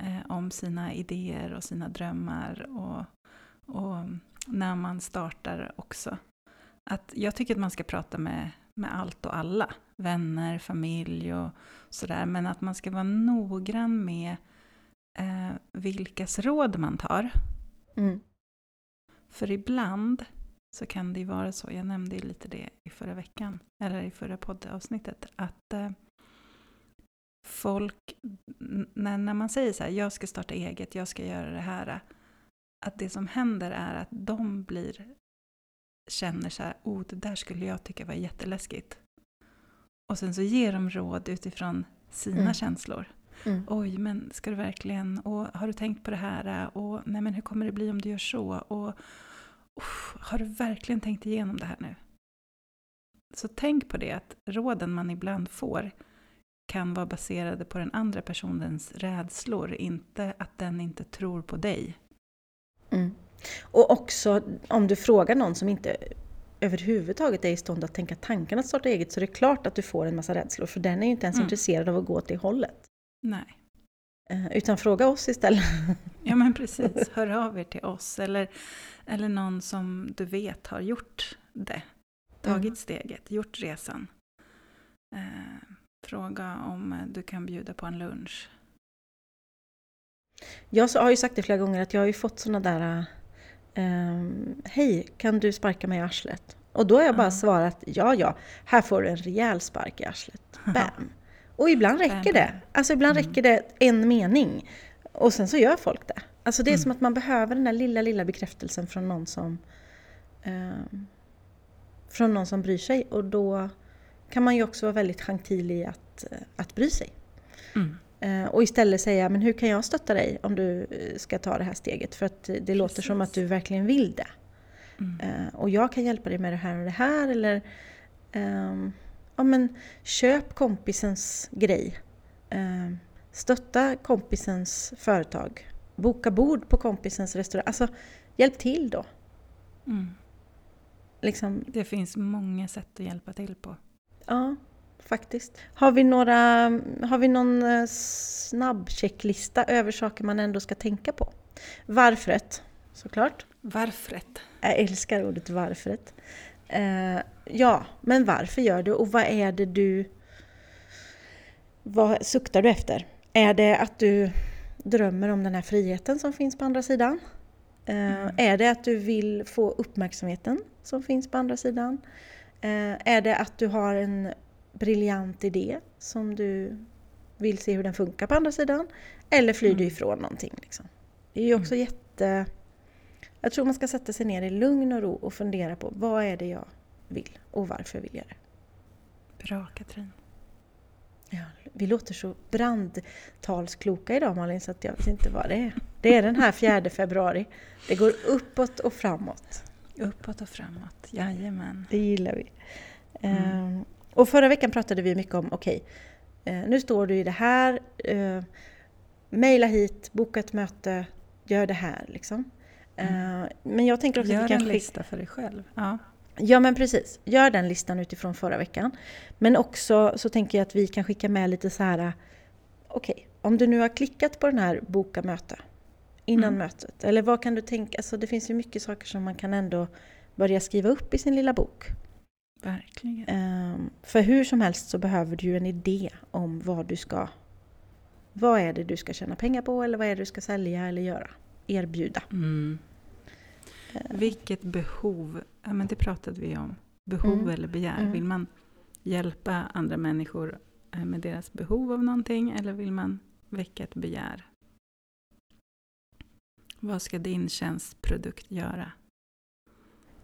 eh, om sina idéer och sina drömmar och, och när man startar också. Att jag tycker att man ska prata med, med allt och alla, vänner, familj och sådär, men att man ska vara noggrann med eh, vilkas råd man tar. Mm. För ibland så kan det ju vara så, jag nämnde ju lite det i förra veckan, eller i förra poddavsnittet, att eh, folk, när, när man säger så här, jag ska starta eget, jag ska göra det här, att det som händer är att de blir, känner så här, oh det där skulle jag tycka var jätteläskigt. Och sen så ger de råd utifrån sina mm. känslor. Mm. Oj, men ska du verkligen, och har du tänkt på det här, och nej men hur kommer det bli om du gör så, och har du verkligen tänkt igenom det här nu? Så tänk på det, att råden man ibland får kan vara baserade på den andra personens rädslor, inte att den inte tror på dig. Mm. Och också om du frågar någon som inte överhuvudtaget är i stånd att tänka tanken att starta eget så är det klart att du får en massa rädslor för den är ju inte ens mm. intresserad av att gå åt det hållet. Nej. Eh, utan fråga oss istället. Ja men precis, hör av er till oss eller, eller någon som du vet har gjort det. Tagit mm. steget, gjort resan. Eh, fråga om du kan bjuda på en lunch. Jag har ju sagt det flera gånger att jag har ju fått sådana där um, Hej, kan du sparka mig i arslet? Och då har jag bara mm. svarat ja, ja, här får du en rejäl spark i arslet. Bam! Och ibland räcker det. Alltså ibland mm. räcker det en mening. Och sen så gör folk det. Alltså det är mm. som att man behöver den där lilla, lilla bekräftelsen från någon som eh, från någon som bryr sig. Och då kan man ju också vara väldigt gentil i att, att bry sig. Mm. Eh, och istället säga, men hur kan jag stötta dig om du ska ta det här steget? För att det Precis. låter som att du verkligen vill det. Mm. Eh, och jag kan hjälpa dig med det här och det här. Eller um, ja, men, köp kompisens grej. Eh, stötta kompisens företag. Boka bord på kompisens restaurang. Alltså, hjälp till då. Mm. Liksom. Det finns många sätt att hjälpa till på. Ja, faktiskt. Har vi, några, har vi någon eh, snabb checklista över saker man ändå ska tänka på? Varfret, såklart. Varfret. Jag älskar ordet varfret. Eh, ja, men varför gör du och vad är det du... Vad suktar du efter? Är det att du drömmer om den här friheten som finns på andra sidan? Mm. Är det att du vill få uppmärksamheten som finns på andra sidan? Eh, är det att du har en briljant idé som du vill se hur den funkar på andra sidan? Eller flyr mm. du ifrån någonting? Liksom? Det är ju också mm. jätte jag tror man ska sätta sig ner i lugn och ro och fundera på vad är det jag vill och varför vill jag det. Bra Katrin. Ja, vi låter så brandtalskloka idag Malin så att jag vet inte vad det är. Det är den här 4 februari. Det går uppåt och framåt. Uppåt och framåt, jajamän. Det gillar vi. Mm. Ehm, och förra veckan pratade vi mycket om, okej, okay, eh, nu står du i det här, uh, mejla hit, boka ett möte, gör det här liksom. Mm. Eh, men jag tänker också Gör att vi kan en lista för dig själv. Ja. Ja, men precis. Gör den listan utifrån förra veckan. Men också så tänker jag att vi kan skicka med lite så här... Okej, okay, om du nu har klickat på den här boka möte innan mm. mötet. Eller vad kan du tänka? Alltså det finns ju mycket saker som man kan ändå börja skriva upp i sin lilla bok. Verkligen. Um, för hur som helst så behöver du ju en idé om vad du ska... Vad är det du ska tjäna pengar på eller vad är det du ska sälja eller göra? erbjuda. Mm. Eh. Vilket behov, ja, men det pratade vi om. Behov mm. eller begär. Mm. Vill man hjälpa andra människor eh, med deras behov av någonting eller vill man väcka ett begär? Vad ska din tjänstprodukt göra?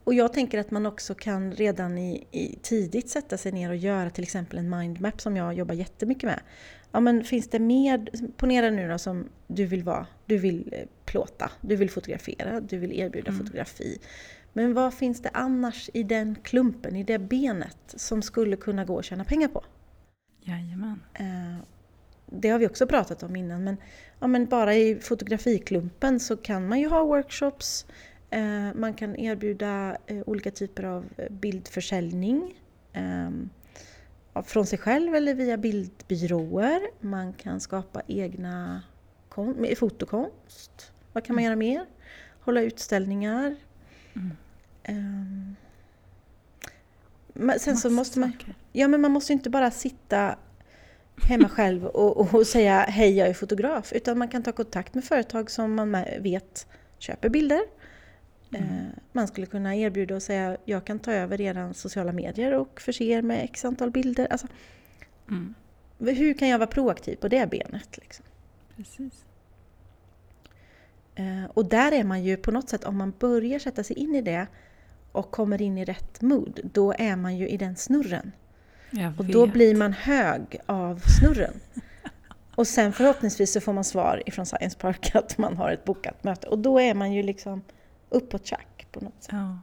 och jag tänker att man också kan redan i, i, tidigt sätta sig ner och göra till exempel en mindmap som jag jobbar jättemycket med. Ja men finns det mer, ponera nu då som du vill vara, du vill eh, plåta, du vill fotografera, du vill erbjuda mm. fotografi. Men vad finns det annars i den klumpen, i det benet som skulle kunna gå att tjäna pengar på? Jajamän. Eh, det har vi också pratat om innan men, ja, men bara i fotografiklumpen så kan man ju ha workshops, Eh, man kan erbjuda eh, olika typer av bildförsäljning ehm, från sig själv eller via bildbyråer. Man kan skapa egna fotokonst. Vad kan man mm. göra mer? Hålla utställningar. Mm. Um, sen så måste man... Ja, men man måste inte bara sitta hemma själv och, och, säga hej, jag är fotograf. Utan man kan ta kontakt med företag som man vet köper bilder. Mm. Man skulle kunna erbjuda och säga jag kan ta över era sociala medier och förse er med x antal bilder. Alltså, mm. Hur kan jag vara proaktiv på det benet? Liksom? Precis. Eh, och där är man ju på något sätt, om man börjar sätta sig in i det och kommer in i rätt mood, då är man ju i den snurren. Och då blir man hög av snurren. Och sen förhoppningsvis så får man svar ifrån Science Park att man har ett bokat möte. Och då är man ju liksom uppåt tjack på något sätt. Ja,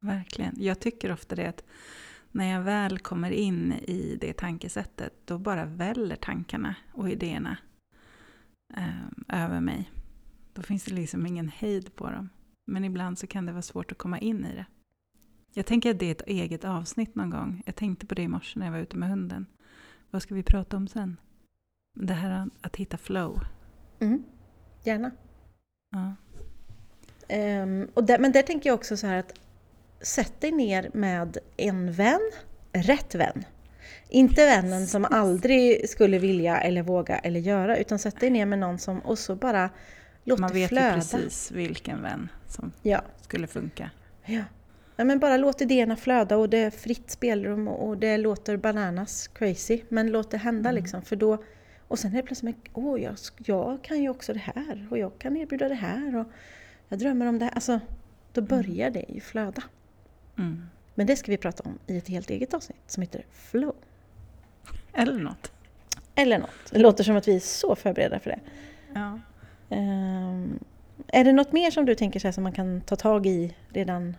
verkligen. Jag tycker ofta det att när jag väl kommer in i det tankesättet, då bara väller tankarna och idéerna eh, över mig. Då finns det liksom ingen hejd på dem. Men ibland så kan det vara svårt att komma in i det. Jag tänker att det är ett eget avsnitt någon gång. Jag tänkte på det i morse när jag var ute med hunden. Vad ska vi prata om sen? Det här att hitta flow. Mm, gärna. Ja. Um, och där, men där tänker jag också så här att sätt dig ner med en vän, rätt vän. Inte vännen som aldrig skulle vilja eller våga eller göra, utan sätt dig ner med någon som och så bara låt Man det flöda. Man vet ju precis vilken vän som ja. skulle funka. Ja. ja. men bara låt idéerna flöda och det är fritt spelrum och det låter bananas crazy. Men låt det hända mm. liksom, för då... Och sen är det plötsligt, åh, jag, jag kan ju också det här och jag kan erbjuda det här. Och, jag drömmer om det här. Alltså, då mm. börjar det ju flöda. Mm. Men det ska vi prata om i ett helt eget avsnitt som heter Flow. Eller något. Eller något. Det låter som att vi är så förberedda för det. Ja. Um, är det något mer som du tänker sig som man kan ta tag i redan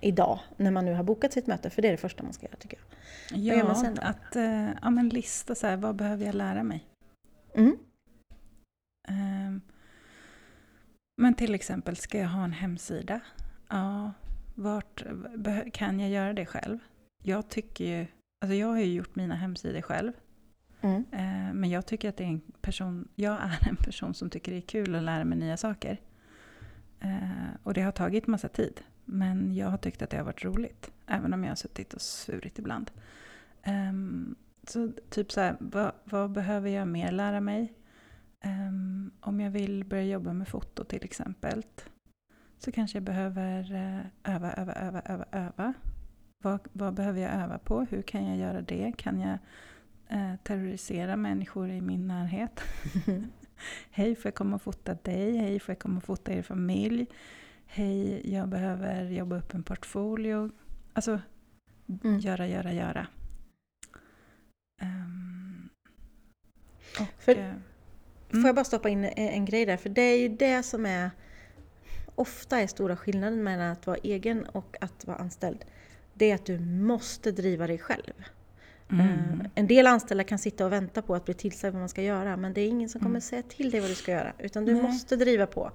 idag när man nu har bokat sitt möte? För det är det första man ska göra tycker jag. Ja, man sen att uh, ja, men lista så här, vad behöver jag lära mig? Mm. Um, men till exempel, ska jag ha en hemsida? Ja, vart kan jag göra det själv? Jag tycker ju, alltså jag har ju gjort mina hemsidor själv. Mm. Eh, men jag tycker att det är en person, jag är en person som tycker det är kul att lära mig nya saker. Eh, och det har tagit massa tid. Men jag har tyckt att det har varit roligt. Även om jag har suttit och svurit ibland. Ehm, så typ så här, vad, vad behöver jag mer lära mig? Um, om jag vill börja jobba med foto till exempel så kanske jag behöver uh, öva, öva, öva, öva, öva. Vad, vad, behöver jag öva på? Hur kan jag göra det? Kan jag uh, terrorisera människor i min närhet? Hej, får jag komma och fota dig? Hej, får jag komma och fota er familj? Hej, jag behöver jobba upp en portfolio. Alltså, mm. göra, göra, göra. Um, och, För eh, Mm. Får jag bara stoppa in en grej där? För det är ju det som är ofta är stora skillnaden mellan att vara egen och att vara anställd. Det är att du måste driva dig själv. Mm. Uh, en del anställda kan sitta och vänta på att bli tillsagd vad man ska göra men det är ingen som kommer mm. säga till dig vad du ska göra. Utan du Nej. måste driva på.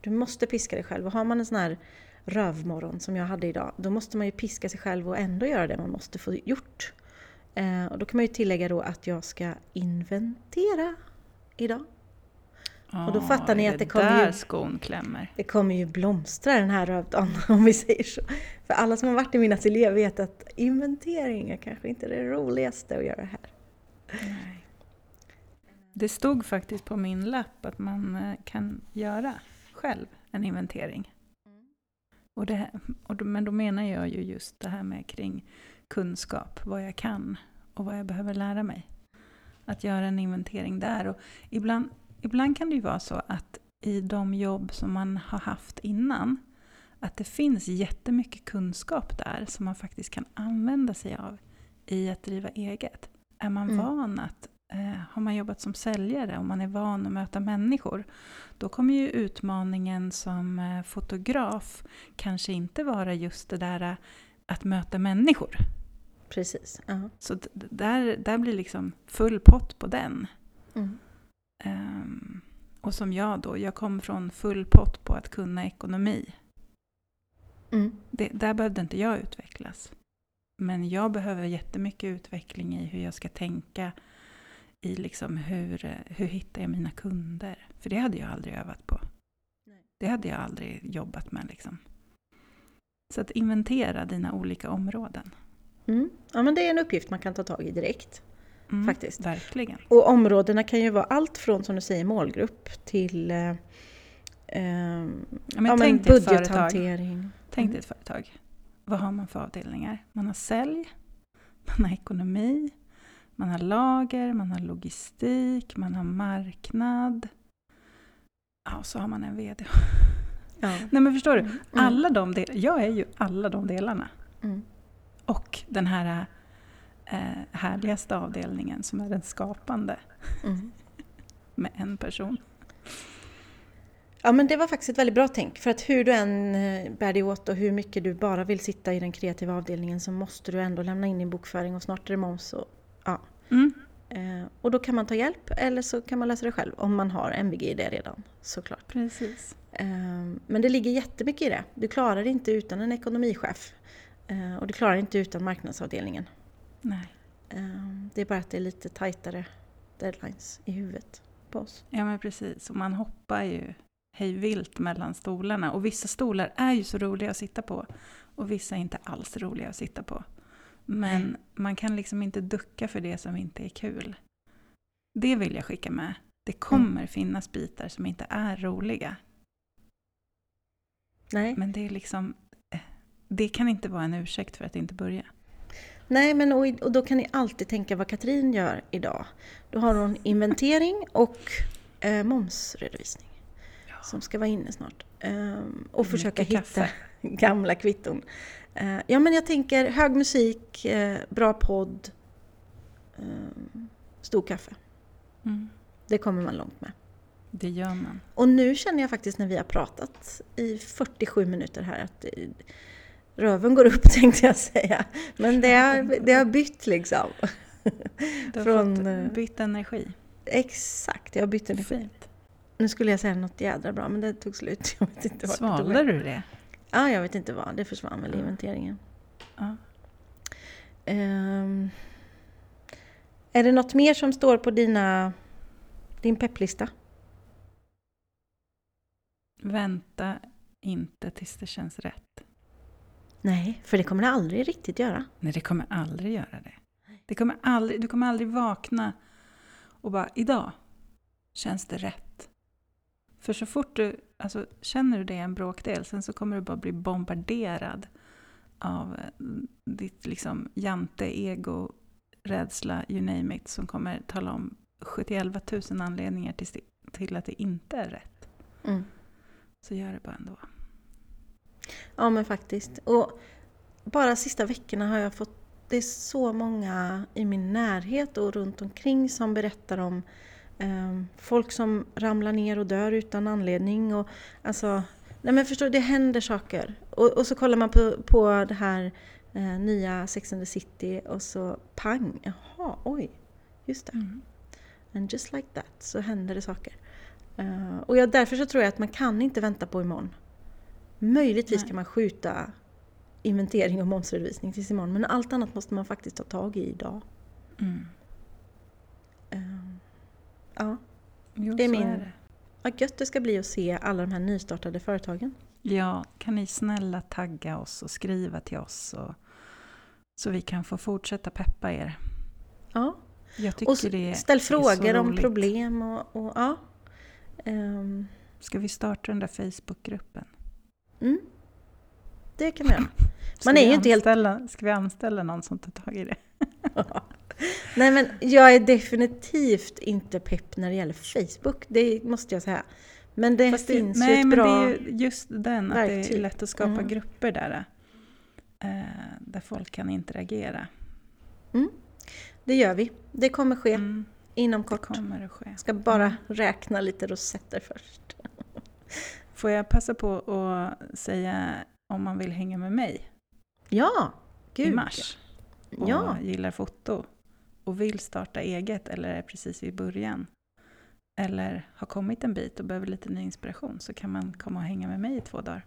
Du måste piska dig själv. Och har man en sån här rövmorgon som jag hade idag, då måste man ju piska sig själv och ändå göra det man måste få gjort. Uh, och då kan man ju tillägga då att jag ska inventera idag. Och då fattar ni att det kommer ju... skon klämmer. Det kommer ju blomstra den här rövdagen om vi säger så. För alla som har varit i min ateljé vet att inventering är kanske inte det roligaste att göra här. Nej. Det stod faktiskt på min lapp att man eh, kan göra själv en inventering. Och det, och då, men då menar jag ju just det här med kring kunskap, vad jag kan och vad jag behöver lära mig. Att göra en inventering där. Och ibland ibland kan det ju vara så att i de jobb som man har haft innan, att det finns jättemycket kunskap där som man faktiskt kan använda sig av i att driva eget. Är man Mm. van att, eh, har man jobbat som säljare och man är van att möta människor, då kommer ju utmaningen som eh, fotograf kanske inte vara just det där eh, att möta människor. Precis. Ja. Så d- d- där, där blir liksom full pott på den. Mm. Ehm, och som jag då, jag kom från full pott på att kunna ekonomi. Mm. Det, där behövde inte jag utvecklas. Men jag behöver jättemycket utveckling i hur jag ska tänka i liksom hur, hur hittar jag mina kunder. För det hade jag aldrig övat på. Nej. Det hade jag aldrig jobbat med. Liksom. Så att inventera dina olika områden. Mm. Ja, men det är en uppgift man kan ta tag i direkt. Mm, Faktiskt. Verkligen. Och områdena kan ju vara allt från, som du säger, målgrupp till eh, ehm, Ja, men ja, tänk budgethantering. Tänk Mm. dig ett företag. Vad har man för avdelningar? Man har sälj, man har ekonomi, man har lager, man har logistik, man har marknad. Ja, och så har man en VD. Ja. Nej men förstår du? Mm. Alla de del- jag är ju alla de delarna. Mm. Och den här eh, härligaste avdelningen som är den skapande Mm. med en person. Ja men det var faktiskt ett väldigt bra tänk. För att hur du än eh, bär dig åt och hur mycket du bara vill sitta i den kreativa avdelningen så måste du ändå lämna in din bokföring och snart är det moms. Och, ja. Mm. Eh, och då kan man ta hjälp eller så kan man läsa det själv om man har MVG i det redan såklart. Precis. Eh, men det ligger jättemycket i det. Du klarar det inte utan en ekonomichef. Eh, och du klarar det inte utan marknadsavdelningen. Nej. Eh, det är bara att det är lite tajtare deadlines i huvudet på oss. Ja men precis, och man hoppar ju hej vilt mellan stolarna. Och vissa stolar är ju så roliga att sitta på och vissa är inte alls roliga att sitta på. Men Nej. man kan liksom inte ducka för det som inte är kul. Det vill jag skicka med. Det kommer finnas bitar som inte är roliga. Nej. Men det är liksom... eh, Det kan inte vara en ursäkt för att inte börja. Nej, men och, och då kan ni alltid tänka vad Katrin gör idag. Då har hon inventering och eh, momsredovisning som ska vara inne snart. Ehm, och försöka hitta kaffe. gamla kvitton. Eh, ja, men jag tänker hög musik, eh, bra podd, ehm, stor kaffe. Mm. Det kommer man långt med. Det gör man. Och nu känner jag faktiskt när vi har pratat i 47 minuter här att eh, röven går upp tänkte jag säga. Men det har, det har bytt liksom. Du har Från, fått eh, bytt energi. Exakt, jag har bytt energi. Fint. Nu skulle jag säga något jädra bra men det tog slut. Jag vet inte vart Svalde du det? Ja, jag vet inte vad. Det försvann väl i inventeringen. Ja. Ehm, är det något mer som står på dina, din pepplista? Vänta inte tills det känns rätt. Nej, för det kommer det aldrig riktigt göra. Nej, det kommer aldrig göra det. det kommer aldrig, du kommer aldrig vakna och bara idag känns det rätt. För så fort du, alltså känner du det en bråkdel, sen så kommer du bara bli bombarderad av eh, ditt liksom jante, ego, rädsla, you name it, som kommer tala om 71 000 anledningar till, till att det inte är rätt. Mm. Så gör det bara ändå. Ja men faktiskt. Och bara sista veckorna har jag fått, det är så många i min närhet och runt omkring som berättar om eh, folk som ramlar ner och dör utan anledning. Och, alltså, nej men förstår det händer saker. Och, och så kollar man på, på det här eh, nya Sex and the City och så pang, jaha, oj, just det. Mm. And just like that så händer det saker. Eh, och jag, därför så tror jag att man kan inte vänta på imorgon. Möjligtvis Nej. kan man skjuta inventering och momsredovisning tills imorgon men allt annat måste man faktiskt ta tag i idag. Mm. Eh, ja, Jo, Det är min- är det. vad gött det ska bli att se alla de här nystartade företagen. Ja, kan ni snälla tagga oss och skriva till oss och, så vi kan få fortsätta peppa er. Ja. Jag tycker Och det ställ frågor om problem och, och ja. Ehm, Ska vi starta den där Facebookgruppen? Mm. Det kan vi göra. Ska Man är vi ju inte helt- Ska vi anställa någon som tar tag i det? Nej men jag är definitivt inte pepp när det gäller Facebook, det måste jag säga. Men det Fast finns nej, ju ett men bra... det är ju just den, att det verktyg. är lätt att skapa Mm. grupper där. eh, där folk kan interagera. Det gör vi. Det kommer ske Mm, inom det kort. kommer att ske. Ska bara räkna lite rosetter först. Får jag passa på att säga om man vill hänga med mig Ja! Gud. i mars och Ja, gillar foto och vill starta eget eller är precis i början eller har kommit en bit och behöver lite ny inspiration så kan man komma och hänga med mig i två dagar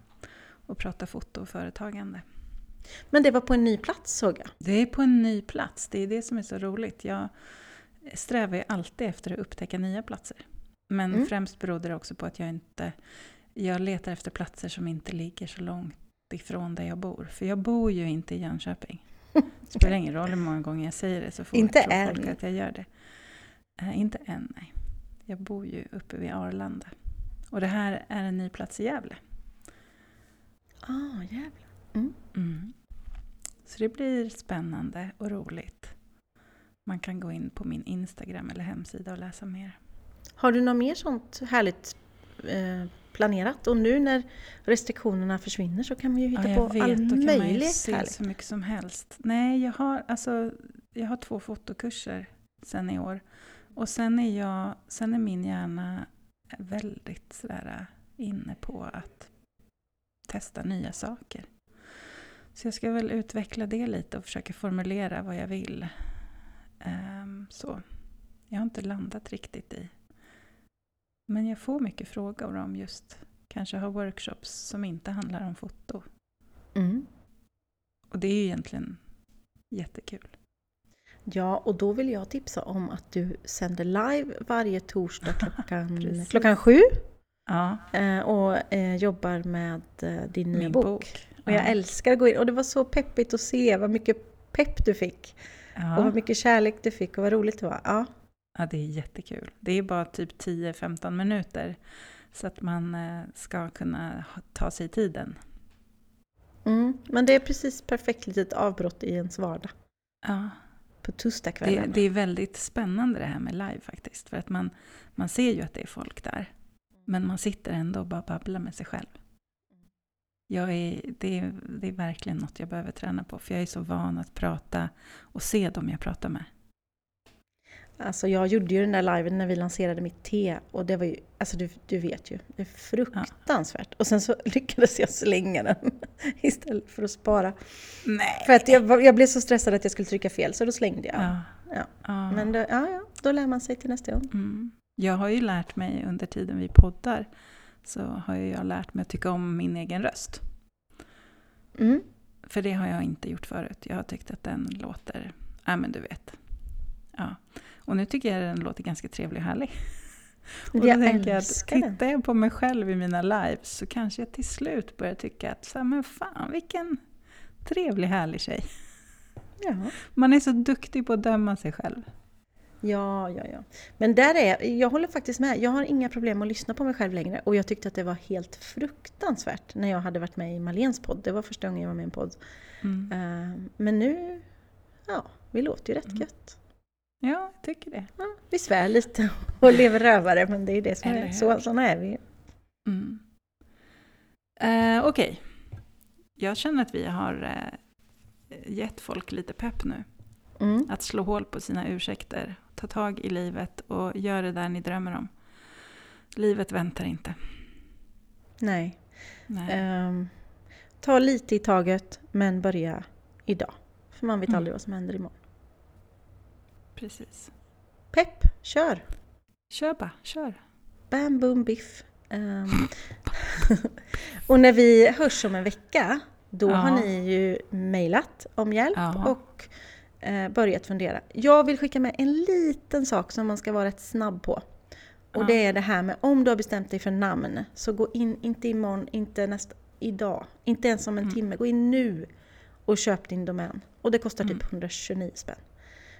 och prata foto och företagande. men det var på en ny plats såg jag. Det är på en ny plats, det är det som är så roligt. Jag strävar ju alltid efter att upptäcka nya platser. Men Mm. främst berodde det också på att jag inte... Jag letar efter platser som inte ligger så långt ifrån där jag bor. För jag bor ju inte i Jönköping. Det spelar ingen roll hur många gånger jag säger det så får Inte tror folk än. att jag gör det. Eh, inte än, nej. Jag bor ju uppe vid Arlanda. Och det här är en ny plats i Gävle. Ah, jävlar. Mm. Så det blir spännande och roligt. Man kan gå in på min Instagram eller hemsida och läsa mer. Har du något mer sånt härligt eh, planerat? Och nu när restriktionerna försvinner så kan man ju hitta Ja, på vet, all då kan man ju se så mycket som helst. Nej, jag har, alltså, jag har två fotokurser sen i år. Och sen är, jag, sen är min hjärna väldigt sådär inne på att testa nya saker. Så jag ska väl utveckla det lite och försöka formulera vad jag vill. Ehm, så. Jag har inte landat riktigt i. Men jag får mycket frågor om just kanske ha workshops som inte handlar om foto. Mm. Och det är ju egentligen jättekul. Ja, och då vill jag tipsa om att du sänder live varje torsdag klockan, klockan sju Ja, eh, och eh, jobbar med eh, din nya bok. bok. Och jag ja. älskar att gå in och det var så peppigt att se vad mycket pepp du fick och Ja. vad mycket kärlek du fick och vad roligt det var. Ja, ja, det är jättekul. Det är bara typ 10-15 minuter. Så att man eh, ska kunna ta sig tiden. mm. Men det är precis perfekt litet avbrott i ens vardag Ja, på det, torsdagskvällen. det är väldigt spännande det här med live faktiskt. För att man, man ser ju att det är folk där. Men man sitter ändå och bara babblar med sig själv. Jag är, det, är, det är verkligen något jag behöver träna på. För jag är så van att prata och se dem jag pratar med. Alltså jag gjorde ju den där liven när vi lanserade mitt te och det var ju, alltså du, du vet ju, det är fruktansvärt. Och sen så lyckades jag slänga den istället för att spara. Nej! För att jag, jag blev så stressad att jag skulle trycka fel så då slängde jag. Ja. Ja. ja. Men då, ja, ja, då lär man sig till nästa gång. Mm. Jag har ju lärt mig under tiden vi poddar så har jag lärt mig att tycka om min egen röst. Mm. För det har jag inte gjort förut. Jag har tyckt att den låter, ja men du vet. Ja. Och nu tycker jag den låter ganska trevlig och härlig. Och då Jag tänker jag att tittar jag på mig själv i mina lives så kanske jag till slut börjar tycka att så här, men fan vilken trevlig härlig tjej. Ja. Man är så duktig på att döma sig själv. ja, ja, ja. Men där är, jag håller faktiskt med. Jag har inga problem att lyssna på mig själv längre. Och jag tyckte att det var helt fruktansvärt när jag hade varit med i Malens podd. Det var första gången jag var med i en podd. Mm. Eh, Men nu, ja, vi låter ju rätt Mm. gött. Ja, jag tycker det. Ja, vi svär lite och lever rövare, men det är det som Eller är. Så, såna är vi. Mm. Eh, Okej. Jag känner att vi har eh, gett folk lite pepp nu. Mm. Att slå hål på sina ursäkter, ta tag i livet och göra det där ni drömmer om. Livet väntar inte. Nej. Nej. Ehm, ta lite i taget, men börja idag. För man vet Mm. aldrig vad som händer imorgon. Precis. Pepp, kör! Kör bara, kör. Bam, boom, biff. Ehm, och när vi hörs om en vecka, då Ja. har ni ju mejlat om hjälp Ja. och eh, börjat fundera. Jag vill skicka med en liten sak som man ska vara rätt snabb på. Och Ja. det är det här med om du har bestämt dig för namn, så gå in, inte imorgon, inte nästa, idag, inte ens om en Mm. timme, gå in nu och köp din domän. Och det kostar typ Mm. 129 spänn.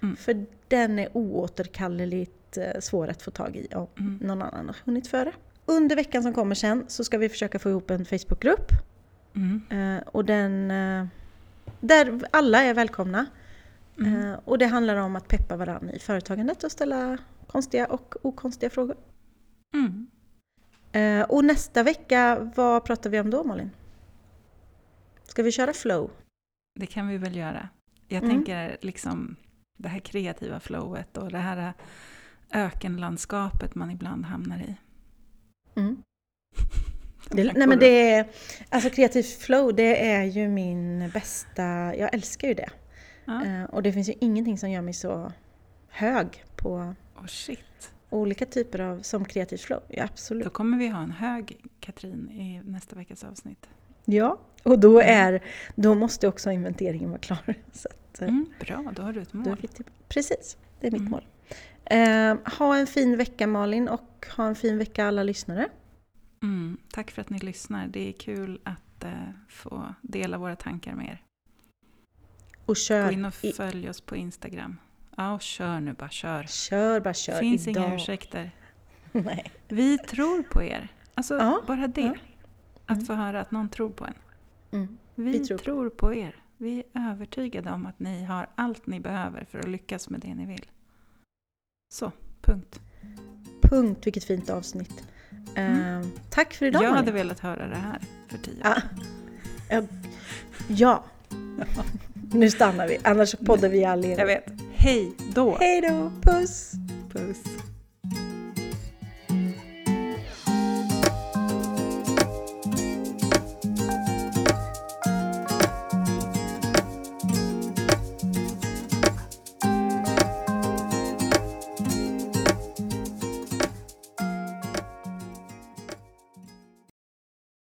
Mm. För den är oåterkalleligt eh, svår att få tag i om Mm. någon annan har hunnit före. Under veckan som kommer sen så ska vi försöka få ihop en Facebookgrupp. Mm. Eh, och den, eh, där alla är välkomna. Mm. Och det handlar om att peppa varandra i företagandet och ställa konstiga och okonstiga frågor. Mm. Och nästa vecka, vad pratar vi om då Malin? Ska vi köra flow? Det kan vi väl göra. Jag Mm. tänker liksom det här kreativa flowet och det här ökenlandskapet man ibland hamnar i. Mm. De Det, nej men det är, alltså kreativt flow det är ju min bästa, jag älskar ju det. Ja. Eh, och det finns ju ingenting som gör mig så hög på Oh shit. olika typer av, som kreativt flow. Ja, absolut. Då kommer vi ha en hög Katrin i nästa veckas avsnitt. Ja, och då, Mm. är, då måste också inventeringen vara klar. Så att, eh, Mm, bra, då har du ett mål. till, precis, det är mitt Mm. mål. Eh, ha en fin vecka Malin och ha en fin vecka alla lyssnare. Mm, tack för att ni lyssnar. Det är kul att eh, få dela våra tankar med er. Och kör, Gå in och följ oss på Instagram. Ja, och kör nu bara, kör. kör bara kör finns idag. inga ursäkter. Nej. Vi tror på er. Alltså, Ja, bara det. ja. Att Mm. få höra att någon tror på en. Mm. Vi, Vi tror tror, på er. Vi är övertygade om att ni har allt ni behöver för att lyckas med det ni vill. Så, punkt. Punkt, vilket fint avsnitt. Eh, Tack för idag Mm. Jag hade velat höra det här för tio år Ja. sedan. Ja. Nu stannar vi, annars poddar vi all Jag evighet. vet. Hej då! Hej då, puss! Puss!